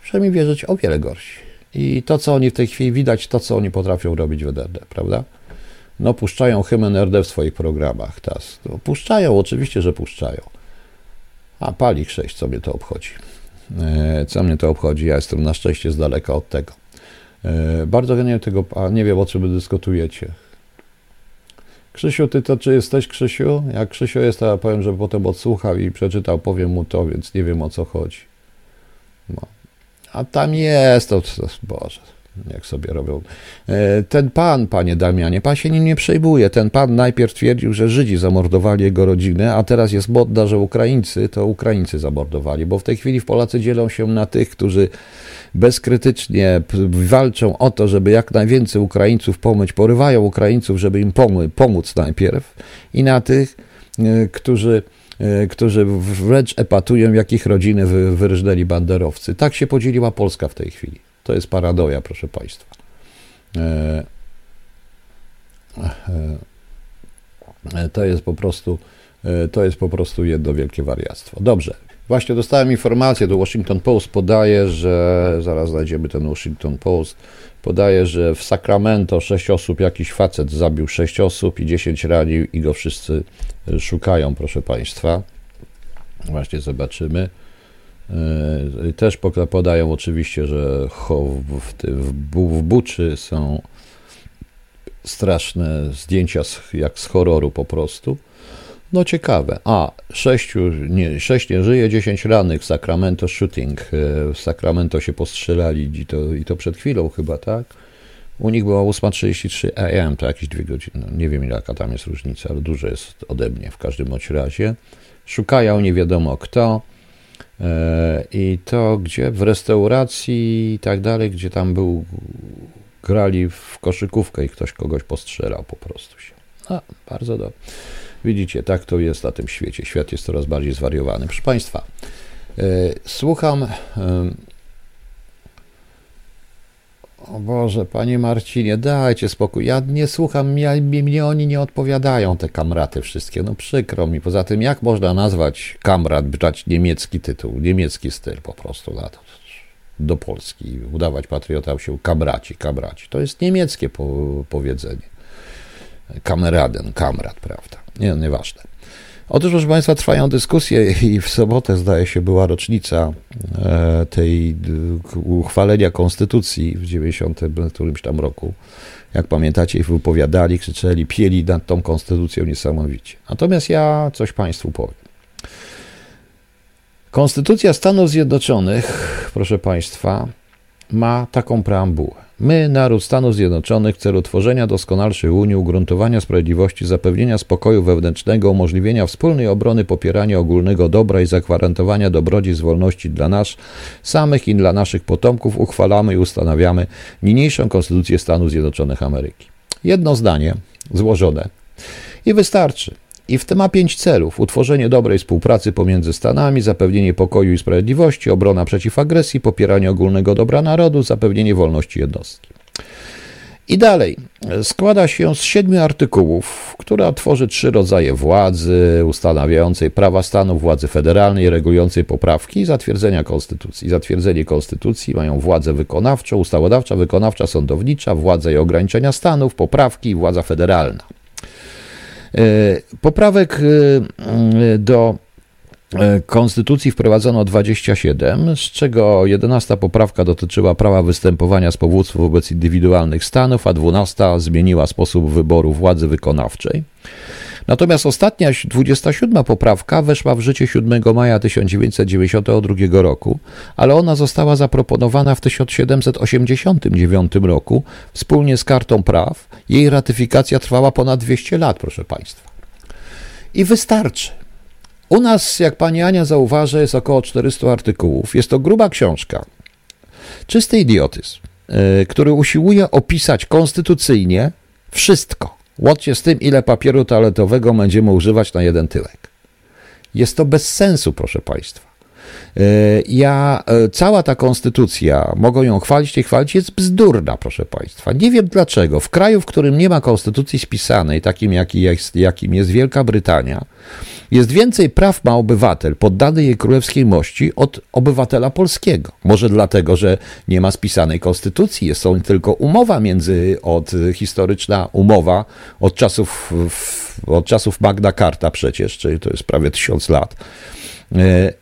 Proszę mi wierzyć, o wiele gorsi. I to, co oni w tej chwili widać, to, co oni potrafią robić w NRD, prawda? No, puszczają hymn NRD w swoich programach. Tas. No, puszczają, oczywiście, że puszczają. A pali 6, co mnie to obchodzi? E, co mnie to obchodzi? Ja jestem na szczęście z daleka od tego. E, bardzo chętnie tego, a nie wiem, o czym dyskutujecie. Krzysiu, ty to czy jesteś Krzysiu? Jak Krzysiu jest, to ja powiem, że potem odsłuchał i przeczytał, powiem mu to, więc nie wiem o co chodzi. No. A tam jest, to, to Boże, jak sobie robią. E, ten pan, panie Damianie, pan się nim nie przejmuje. Ten pan najpierw twierdził, że Żydzi zamordowali jego rodzinę, a teraz jest modna, że Ukraińcy to Ukraińcy zamordowali, bo w tej chwili w Polacy dzielą się na tych, którzy bezkrytycznie walczą o to, żeby jak najwięcej Ukraińców pomóc, porywają Ukraińców, żeby im pomóc najpierw, i na tych, e, którzy e, którzy wręcz epatują, jakich rodziny wyrżnęli banderowcy. Tak się podzieliła Polska w tej chwili. To jest paradoja, proszę Państwa. E, to jest po prostu to jest po prostu jedno wielkie wariactwo. Dobrze, Właśnie dostałem informację, do Washington Post podaje, że zaraz znajdziemy ten Washington Post. Podaje, że w Sacramento sześć osób, jakiś facet zabił sześć osób i dziesięć ranił i go wszyscy szukają, proszę Państwa. Właśnie zobaczymy. E, też podają oczywiście, że w, w Buczy są straszne zdjęcia jak z horroru po prostu. No ciekawe. A, sześciu, nie, sześć nie żyje, dziesięć rannych, Sacramento shooting. E, w Sacramento się postrzelali i to, i to przed chwilą chyba, tak? U nich była 8.33 AM, to jakieś dwie godziny. No, nie wiem, jaka tam jest różnica, ale dużo jest ode mnie w każdym bądź razie. Szukają nie wiadomo kto. E, I to gdzie? W restauracji i tak dalej, gdzie tam był, grali w koszykówkę i ktoś kogoś postrzelał po prostu się. A, bardzo dobrze. Widzicie, tak to jest na tym świecie. Świat jest coraz bardziej zwariowany. Proszę Państwa, e, słucham. O Boże, Panie Marcinie, dajcie spokój. Ja nie słucham, ja, mnie oni nie odpowiadają, te kamraty wszystkie. No przykro mi. Poza tym, jak można nazwać kamrat, brać niemiecki tytuł, niemiecki styl po prostu na to do Polski, udawać patriotą się kamraci, kamraci. To jest niemieckie po, powiedzenie. Kameraden, kamrat, prawda? Nie, nieważne. Otóż, proszę Państwa, trwają dyskusje i w sobotę, zdaje się, była rocznica e, tej uchwalenia konstytucji w 90 którymś tam roku. Jak pamiętacie, wypowiadali, krzyczeli, pieli nad tą konstytucją niesamowicie. Natomiast ja coś Państwu powiem. Konstytucja Stanów Zjednoczonych, proszę Państwa, ma taką preambułę. My, naród Stanów Zjednoczonych, w celu tworzenia doskonalszej Unii, ugruntowania sprawiedliwości, zapewnienia spokoju wewnętrznego, umożliwienia wspólnej obrony, popierania ogólnego dobra i zagwarantowania dobrodziejstw wolności dla nas samych i dla naszych potomków, uchwalamy i ustanawiamy niniejszą Konstytucję Stanów Zjednoczonych Ameryki. Jedno zdanie złożone i wystarczy. I w tym ma pięć celów: utworzenie dobrej współpracy pomiędzy Stanami, zapewnienie pokoju i sprawiedliwości, obrona przeciw agresji, popieranie ogólnego dobra narodu, zapewnienie wolności jednostki. I dalej, składa się z siedmiu artykułów, która tworzy trzy rodzaje władzy, ustanawiającej prawa stanów, władzy federalnej, regulującej poprawki i zatwierdzenia konstytucji. Zatwierdzenie konstytucji mają władzę wykonawczą, ustawodawcza, wykonawcza, sądownicza, władzę i ograniczenia stanów, poprawki i władza federalna. E, poprawek e, do e, Konstytucji wprowadzono 27, z czego 11 poprawka dotyczyła prawa występowania z powództwa wobec indywidualnych stanów, a 12 zmieniła sposób wyboru władzy wykonawczej. Natomiast ostatnia, 27 poprawka weszła w życie 7 maja 1992 roku, ale ona została zaproponowana w 1789 roku wspólnie z Kartą Praw. Jej ratyfikacja trwała ponad 200 lat, proszę Państwa. I wystarczy. U nas, jak pani Ania zauważy, jest około 400 artykułów. Jest to gruba książka. Czysty idiotyzm, e, który usiłuje opisać konstytucyjnie wszystko Łącznie z tym, ile papieru toaletowego będziemy używać na jeden tyłek. Jest to bez sensu, proszę Państwa. E, ja, e, cała ta konstytucja, mogą ją chwalić i chwalić, jest bzdurna, proszę Państwa. Nie wiem dlaczego. W kraju, w którym nie ma konstytucji spisanej, takim jaki jest, jakim jest Wielka Brytania, jest więcej praw ma obywatel poddany jej królewskiej mości od obywatela polskiego. Może dlatego, że nie ma spisanej konstytucji, jest to tylko umowa między, od historyczna umowa od czasów, od czasów Magna Carta przecież, czyli to jest prawie tysiąc lat. E,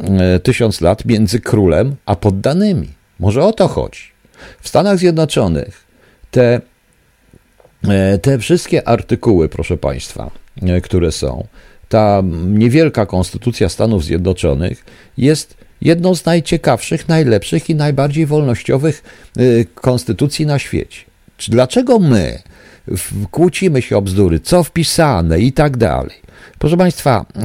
e, tysiąc lat między królem a poddanymi. Może o to chodzi. W Stanach Zjednoczonych te, e, te wszystkie artykuły, proszę Państwa, które są, ta niewielka konstytucja Stanów Zjednoczonych jest jedną z najciekawszych, najlepszych i najbardziej wolnościowych y, konstytucji na świecie. Dlaczego my kłócimy się o bzdury, co wpisane i tak dalej? Proszę Państwa, e,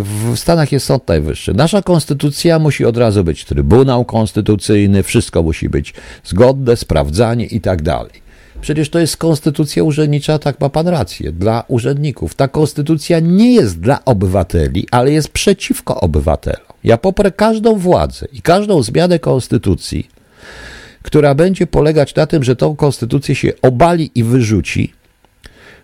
w Stanach jest Sąd Najwyższy. Nasza konstytucja musi od razu być Trybunał Konstytucyjny, wszystko musi być zgodne, sprawdzanie i tak dalej. Przecież to jest konstytucja urzędnicza, tak ma pan rację, dla urzędników. Ta konstytucja nie jest dla obywateli, ale jest przeciwko obywatelom. Ja poprę każdą władzę i każdą zmianę konstytucji, która będzie polegać na tym, że tą konstytucję się obali i wyrzuci,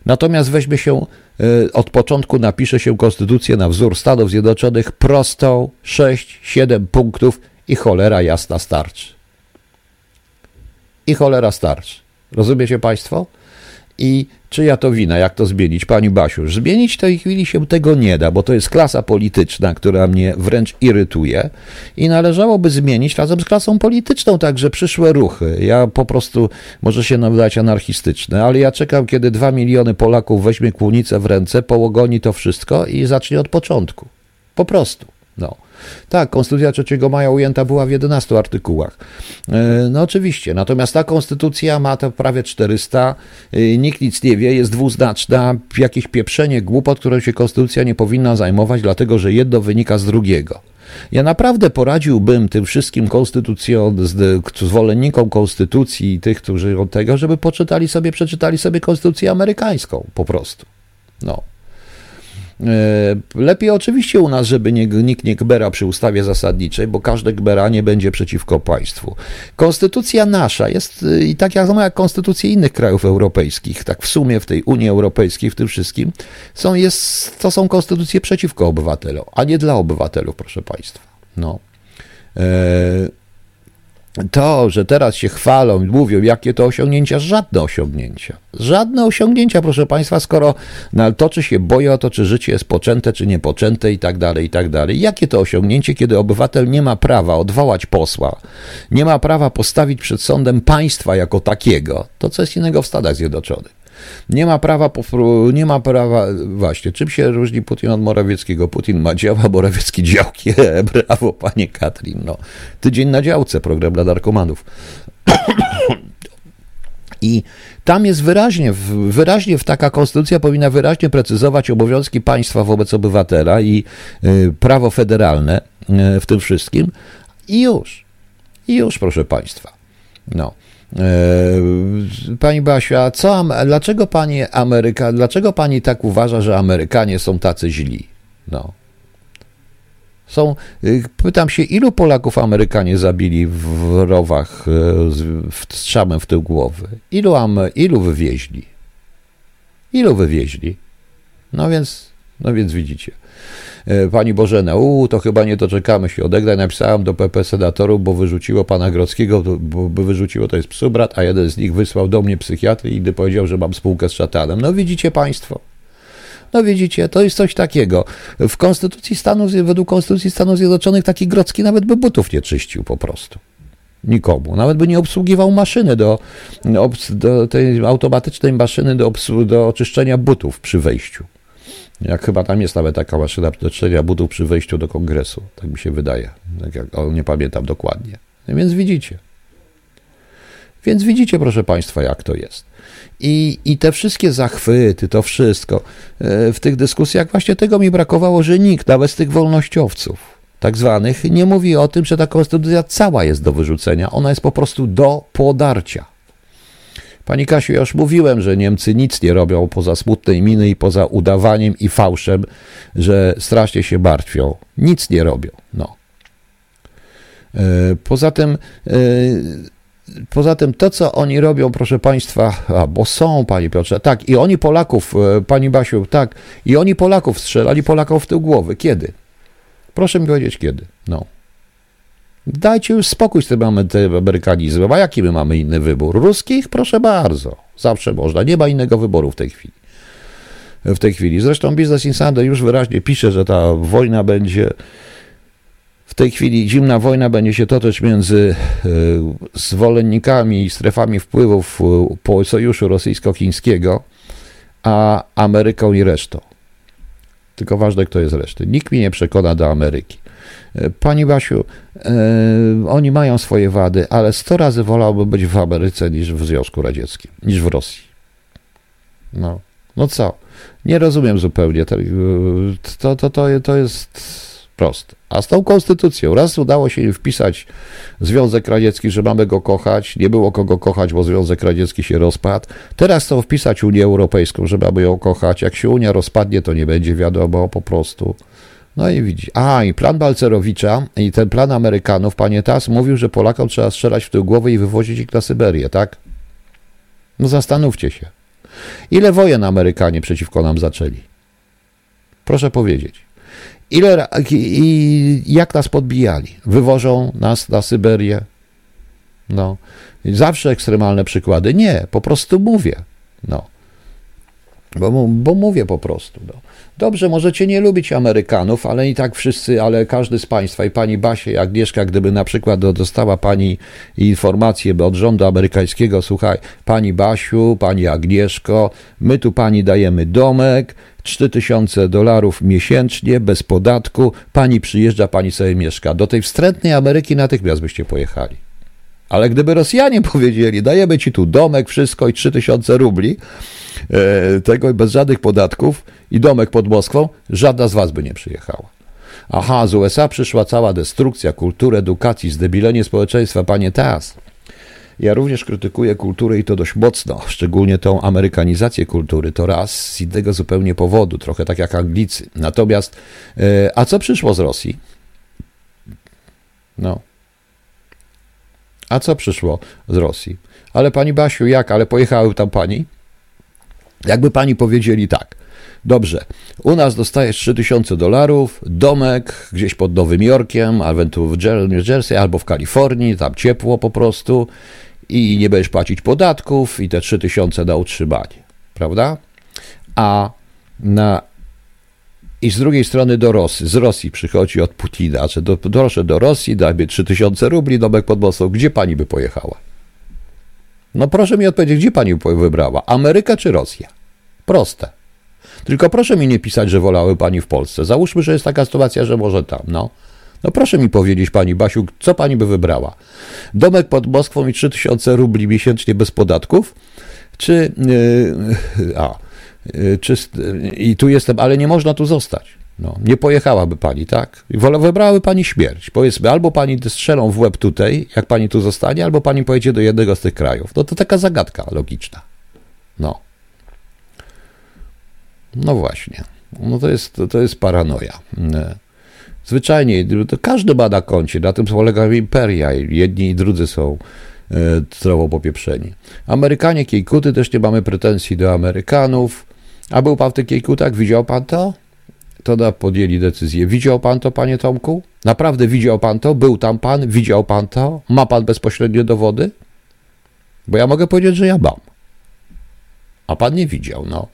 natomiast weźmie się e, od początku, napisze się konstytucję na wzór Stanów Zjednoczonych prostą, 6-7 punktów i cholera jasna starczy. I cholera starczy. Rozumiecie Państwo? I czyja to wina, jak to zmienić? Pani Basiu, zmienić w tej chwili się tego nie da, bo to jest klasa polityczna, która mnie wręcz irytuje i należałoby zmienić razem z klasą polityczną także przyszłe ruchy. Ja po prostu, może się nam wydać anarchistyczne, ale ja czekam, kiedy dwa miliony Polaków weźmie kłónicę w ręce, połogoni to wszystko i zacznie od początku. Po prostu. No. Tak, Konstytucja 3 maja ujęta była w 11 artykułach. E, no oczywiście, natomiast ta konstytucja ma to prawie 400, e, nikt nic nie wie, jest dwuznaczna, jakieś pieprzenie głupot, którą się konstytucja nie powinna zajmować, dlatego że jedno wynika z drugiego. Ja naprawdę poradziłbym tym wszystkim konstytucjon, zwolennikom konstytucji i tych, którzy od tego, żeby poczytali sobie, przeczytali sobie konstytucję amerykańską, po prostu. No. E, lepiej oczywiście u nas, żeby nie, nikt nie gbera przy ustawie zasadniczej, bo każde gberanie będzie przeciwko państwu. Konstytucja nasza jest e, i tak samo jak konstytucje innych krajów europejskich, tak w sumie w tej Unii Europejskiej, w tym wszystkim, są, jest, to są konstytucje przeciwko obywatelom, a nie dla obywatelów, proszę państwa. No. E, to, że teraz się chwalą mówią, jakie to osiągnięcia, żadne osiągnięcia. Żadne osiągnięcia, proszę Państwa, skoro toczy się boje o to, czy życie jest poczęte, czy niepoczęte i tak dalej, i tak dalej. Jakie to osiągnięcie, kiedy obywatel nie ma prawa odwołać posła, nie ma prawa postawić przed sądem państwa jako takiego, to co jest innego w Stanach Zjednoczonych. Nie ma prawa, nie ma prawa, właśnie, czym się różni Putin od Morawieckiego? Putin ma działa, Morawiecki działki. Brawo, panie Katrin. No. Tydzień na działce, program dla narkomanów. I tam jest wyraźnie, wyraźnie taka konstytucja powinna wyraźnie precyzować obowiązki państwa wobec obywatela i y, prawo federalne y, w tym wszystkim. I już. I już, proszę państwa. No. E, pani Basia, co, dlaczego pani Ameryka, dlaczego pani tak uważa, że Amerykanie są tacy źli? No. Są, y, pytam się, ilu Polaków Amerykanie zabili w rowach e, strzałem w tył głowy? Ilu, ilu wywieźli? Ilu wywieźli? No więc, no więc widzicie. E, pani Bożena, u, to chyba nie doczekamy się odegrać. Napisałam do PP senatorów, bo wyrzuciło pana Grodzkiego, bo wyrzuciło, to jest psu brat, a jeden z nich wysłał do mnie psychiatry i gdy powiedział, że mam spółkę z szatanem. No widzicie państwo. No widzicie, to jest coś takiego. W Konstytucji Stanów, według Konstytucji Stanów Zjednoczonych taki Grodzki nawet by butów nie czyścił po prostu. Nikomu. Nawet by nie obsługiwał maszyny do, do tej automatycznej maszyny do, do oczyszczenia butów przy wejściu. Jak chyba tam jest nawet taka maszyna do czyszczenia butów przy wejściu do kongresu. Tak mi się wydaje. Tak jak, nie pamiętam dokładnie. No więc widzicie. Więc widzicie, proszę Państwa, jak to jest. I, I te wszystkie zachwyty, to wszystko e, w tych dyskusjach, właśnie tego mi brakowało, że nikt, nawet z tych wolnościowców, tak zwanych, nie mówi o tym, że ta konstytucja cała jest do wyrzucenia. Ona jest po prostu do podarcia. Pani Kasiu, ja już mówiłem, że Niemcy nic nie robią poza smutnej miny i poza udawaniem i fałszem, że strasznie się martwią. Nic nie robią. No. E, poza tym e, Poza tym to, co oni robią, proszę Państwa, a, bo są, Panie Piotrze, tak, i oni Polaków, e, Pani Basiu, tak, i oni Polaków strzelali Polaków w tył głowy. Kiedy? Proszę mi powiedzieć, kiedy? No. Dajcie już spokój z tym amerykanizmem. A jaki my mamy inny wybór? Ruskich? Proszę bardzo. Zawsze można. Nie ma innego wyboru w tej chwili. W tej chwili. Zresztą Business Insider już wyraźnie pisze, że ta wojna będzie w tej chwili zimna wojna będzie się toczyć między e, zwolennikami i strefami wpływów e, po sojuszu rosyjsko-chińskiego, a Ameryką i resztą. Tylko ważne, kto jest reszty. Nikt mnie nie przekona do Ameryki. E, pani Basiu, e, oni mają swoje wady, ale 100 razy wolałbym być w Ameryce niż w Związku Radzieckim, niż w Rosji. No, no co? Nie rozumiem zupełnie. To, to, to, to jest Proste. A z tą konstytucją, raz udało się wpisać Związek Radziecki, że mamy go kochać, nie było kogo kochać, bo Związek Radziecki się rozpadł. Teraz chcą wpisać Unię Europejską, że mamy ją kochać. Jak się Unia rozpadnie, to nie będzie wiadomo po prostu. No i widzi. A, i plan Balcerowicza i ten plan Amerykanów, panie Tas, mówił, że Polakom trzeba strzelać w tył głowy i wywozić ich na Syberię, tak? No zastanówcie się. Ile wojen Amerykanie przeciwko nam zaczęli? Proszę powiedzieć. Ile i jak nas podbijali? Wywożą nas na Syberię? No. Zawsze ekstremalne przykłady. Nie, po prostu mówię. No. Bo, bo mówię po prostu. No. Dobrze, możecie nie lubić Amerykanów, ale i tak wszyscy, ale każdy z Państwa i Pani Basie Agnieszka, gdyby na przykład dostała Pani informację od rządu amerykańskiego, słuchaj, Pani Basiu, Pani Agnieszko, my tu Pani dajemy domek, 3000 dolarów miesięcznie, bez podatku, Pani przyjeżdża, Pani sobie mieszka. Do tej wstrętnej Ameryki natychmiast byście pojechali. Ale gdyby Rosjanie powiedzieli, dajemy Ci tu domek, wszystko i 3000 rubli, e, tego bez żadnych podatków i domek pod Moskwą, żadna z was by nie przyjechała. Aha, z USA przyszła cała destrukcja kultury, edukacji, zdebilenie społeczeństwa, panie Tas. Ja również krytykuję kulturę i to dość mocno, szczególnie tą amerykanizację kultury. To raz z innego zupełnie powodu, trochę tak jak Anglicy. Natomiast, e, a co przyszło z Rosji? No. A co przyszło z Rosji? Ale pani Basiu, jak? Ale pojechały tam pani? Jakby pani powiedzieli tak. Dobrze, u nas dostajesz 3000 dolarów, domek gdzieś pod Nowym Jorkiem, albo w New Jersey, albo w Kalifornii, tam ciepło po prostu i nie będziesz płacić podatków i te 3000 na utrzymanie, prawda? A na i z drugiej strony do Rosji, z Rosji przychodzi od Putina, że do, proszę do Rosji, dajmy 3000 rubli, domek pod mocą, gdzie pani by pojechała? No proszę mi odpowiedzieć, gdzie pani by wybrała? Ameryka czy Rosja? Proste. Tylko proszę mi nie pisać, że wolały pani w Polsce. Załóżmy, że jest taka sytuacja, że może tam, no. No proszę mi powiedzieć, pani Basiu, co pani by wybrała? Domek pod Moskwą i 3000 rubli miesięcznie bez podatków? Czy. Yy, a. Yy, czy, I tu jestem, ale nie można tu zostać. No, nie pojechałaby pani, tak? Wybrałaby pani śmierć. Powiedzmy, albo pani strzelą w łeb tutaj, jak pani tu zostanie, albo pani pojedzie do jednego z tych krajów. No to taka zagadka logiczna. No. No właśnie. No to jest, to jest paranoja. Zwyczajnie, to każdy ma na koncie, na tym polega imperia. Jedni i drudzy są e, zdrowo popieprzeni. Amerykanie, Kiejkuty, też nie mamy pretensji do Amerykanów. A był pan w tych Kiejkutach? Widział pan to? To da podjęli decyzję. Widział pan to, panie Tomku? Naprawdę widział pan to? Był tam pan? Widział pan to? Ma pan bezpośrednie dowody? Bo ja mogę powiedzieć, że ja mam. A pan nie widział, no.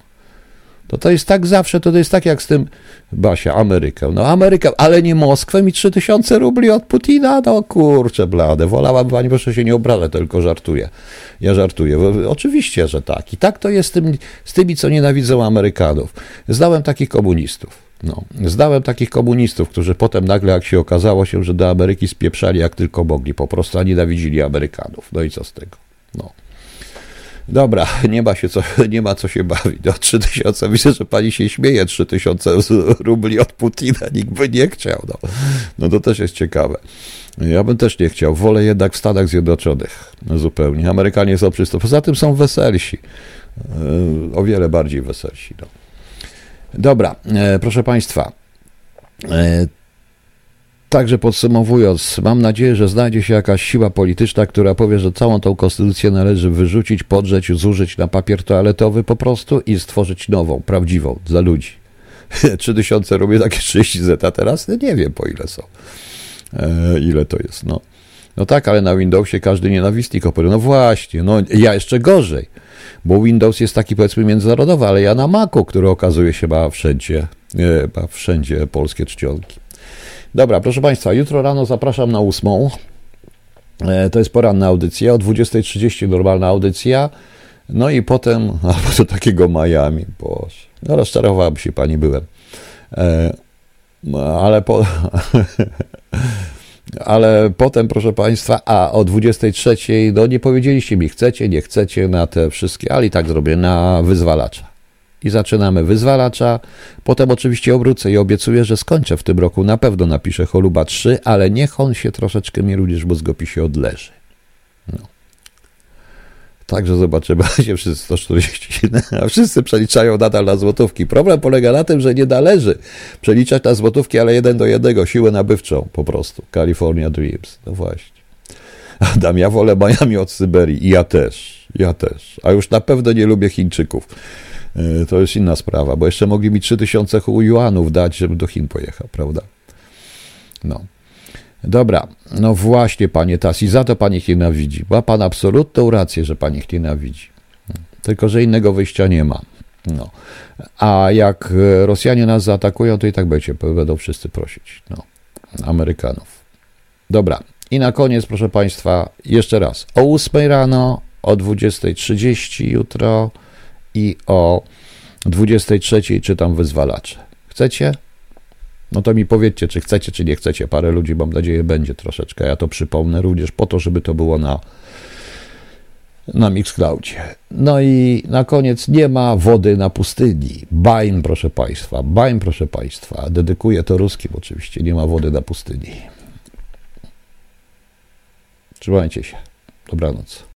To to jest tak zawsze, to, to jest tak jak z tym, Basia, Amerykę. No Amerykę, ale nie Moskwę, mi 3000 rubli od Putina? No kurczę blade, wolałabym, pani proszę się nie obrażać, tylko żartuję. Ja żartuję. Oczywiście, że tak. I tak to jest z, tym, z tymi, co nienawidzą Amerykanów. Zdałem takich komunistów. No, zdałem takich komunistów, którzy potem nagle, jak się okazało się, że do Ameryki spieprzali jak tylko mogli, po prostu a nienawidzili Amerykanów. No i co z tego? No. Dobra, nie ma, się co, nie ma co się bawić. No, 3000, myślę, że pani się śmieje, 3000 rubli od Putina, nikt by nie chciał. No, no to też jest ciekawe. Ja bym też nie chciał. Wolę jednak w Stanach Zjednoczonych. No, zupełnie. Amerykanie są przystępni. Poza tym są weselsi. E, o wiele bardziej weselsi. No. Dobra, e, proszę Państwa. E, Także podsumowując, mam nadzieję, że znajdzie się jakaś siła polityczna, która powie, że całą tą konstytucję należy wyrzucić, podrzeć, zużyć na papier toaletowy po prostu i stworzyć nową, prawdziwą dla ludzi. 3000 robię takie 30 zeta teraz? No nie wiem po ile są. E, ile to jest, no. No tak, ale na Windowsie każdy nienawistnik operuje. No właśnie, no ja jeszcze gorzej, bo Windows jest taki powiedzmy międzynarodowy, ale ja na Macu, który okazuje się ma wszędzie, ma wszędzie polskie czcionki. Dobra, proszę Państwa, jutro rano zapraszam na ósmą. E, to jest poranna audycja, o 20.30 normalna audycja. No i potem, albo do takiego Miami, boże. No rozczarowałem się, pani byłem. E, ale po... Ale potem, proszę Państwa, a o 23, no nie powiedzieliście mi, chcecie, nie chcecie na te wszystkie, ale i tak zrobię na wyzwalacza i zaczynamy wyzwalacza. Potem oczywiście obrócę i obiecuję, że skończę w tym roku. Na pewno napiszę Choluba 3, ale niech on się troszeczkę mi również w mózgopisie odleży. No. Także zobaczymy, się wszyscy 147, a wszyscy przeliczają nadal na złotówki. Problem polega na tym, że nie należy przeliczać na złotówki, ale jeden do jednego, siłę nabywczą po prostu. California Dreams, no właśnie. Adam, ja wolę Miami od Syberii i ja też, ja też. A już na pewno nie lubię Chińczyków. E, to jest inna sprawa, bo jeszcze mogli mi 3000 juanów dać, żebym do Chin pojechał, prawda? No. Dobra, no właśnie, panie Tasi, za to pani ich nienawidzi. Ma pan absolutną rację, że pani ich nienawidzi. Tylko, że innego wyjścia nie ma. No. A jak Rosjanie nas zaatakują, to i tak będzie, będą wszyscy prosić. No. Amerykanów. Dobra. I na koniec, proszę Państwa, jeszcze raz. O 8 rano, o 20.30 jutro i o 23 czytam wyzwalacze. Chcecie? No to mi powiedzcie, czy chcecie, czy nie chcecie. Parę ludzi, mam nadzieję, będzie troszeczkę. Ja to przypomnę również po to, żeby to było na, na Mixcloudzie. No i na koniec nie ma wody na pustyni. Bain, proszę Państwa. Bain, proszę Państwa. Dedykuję to ruskim oczywiście. Nie ma wody na pustyni. Trzymajcie się. Dobranoc.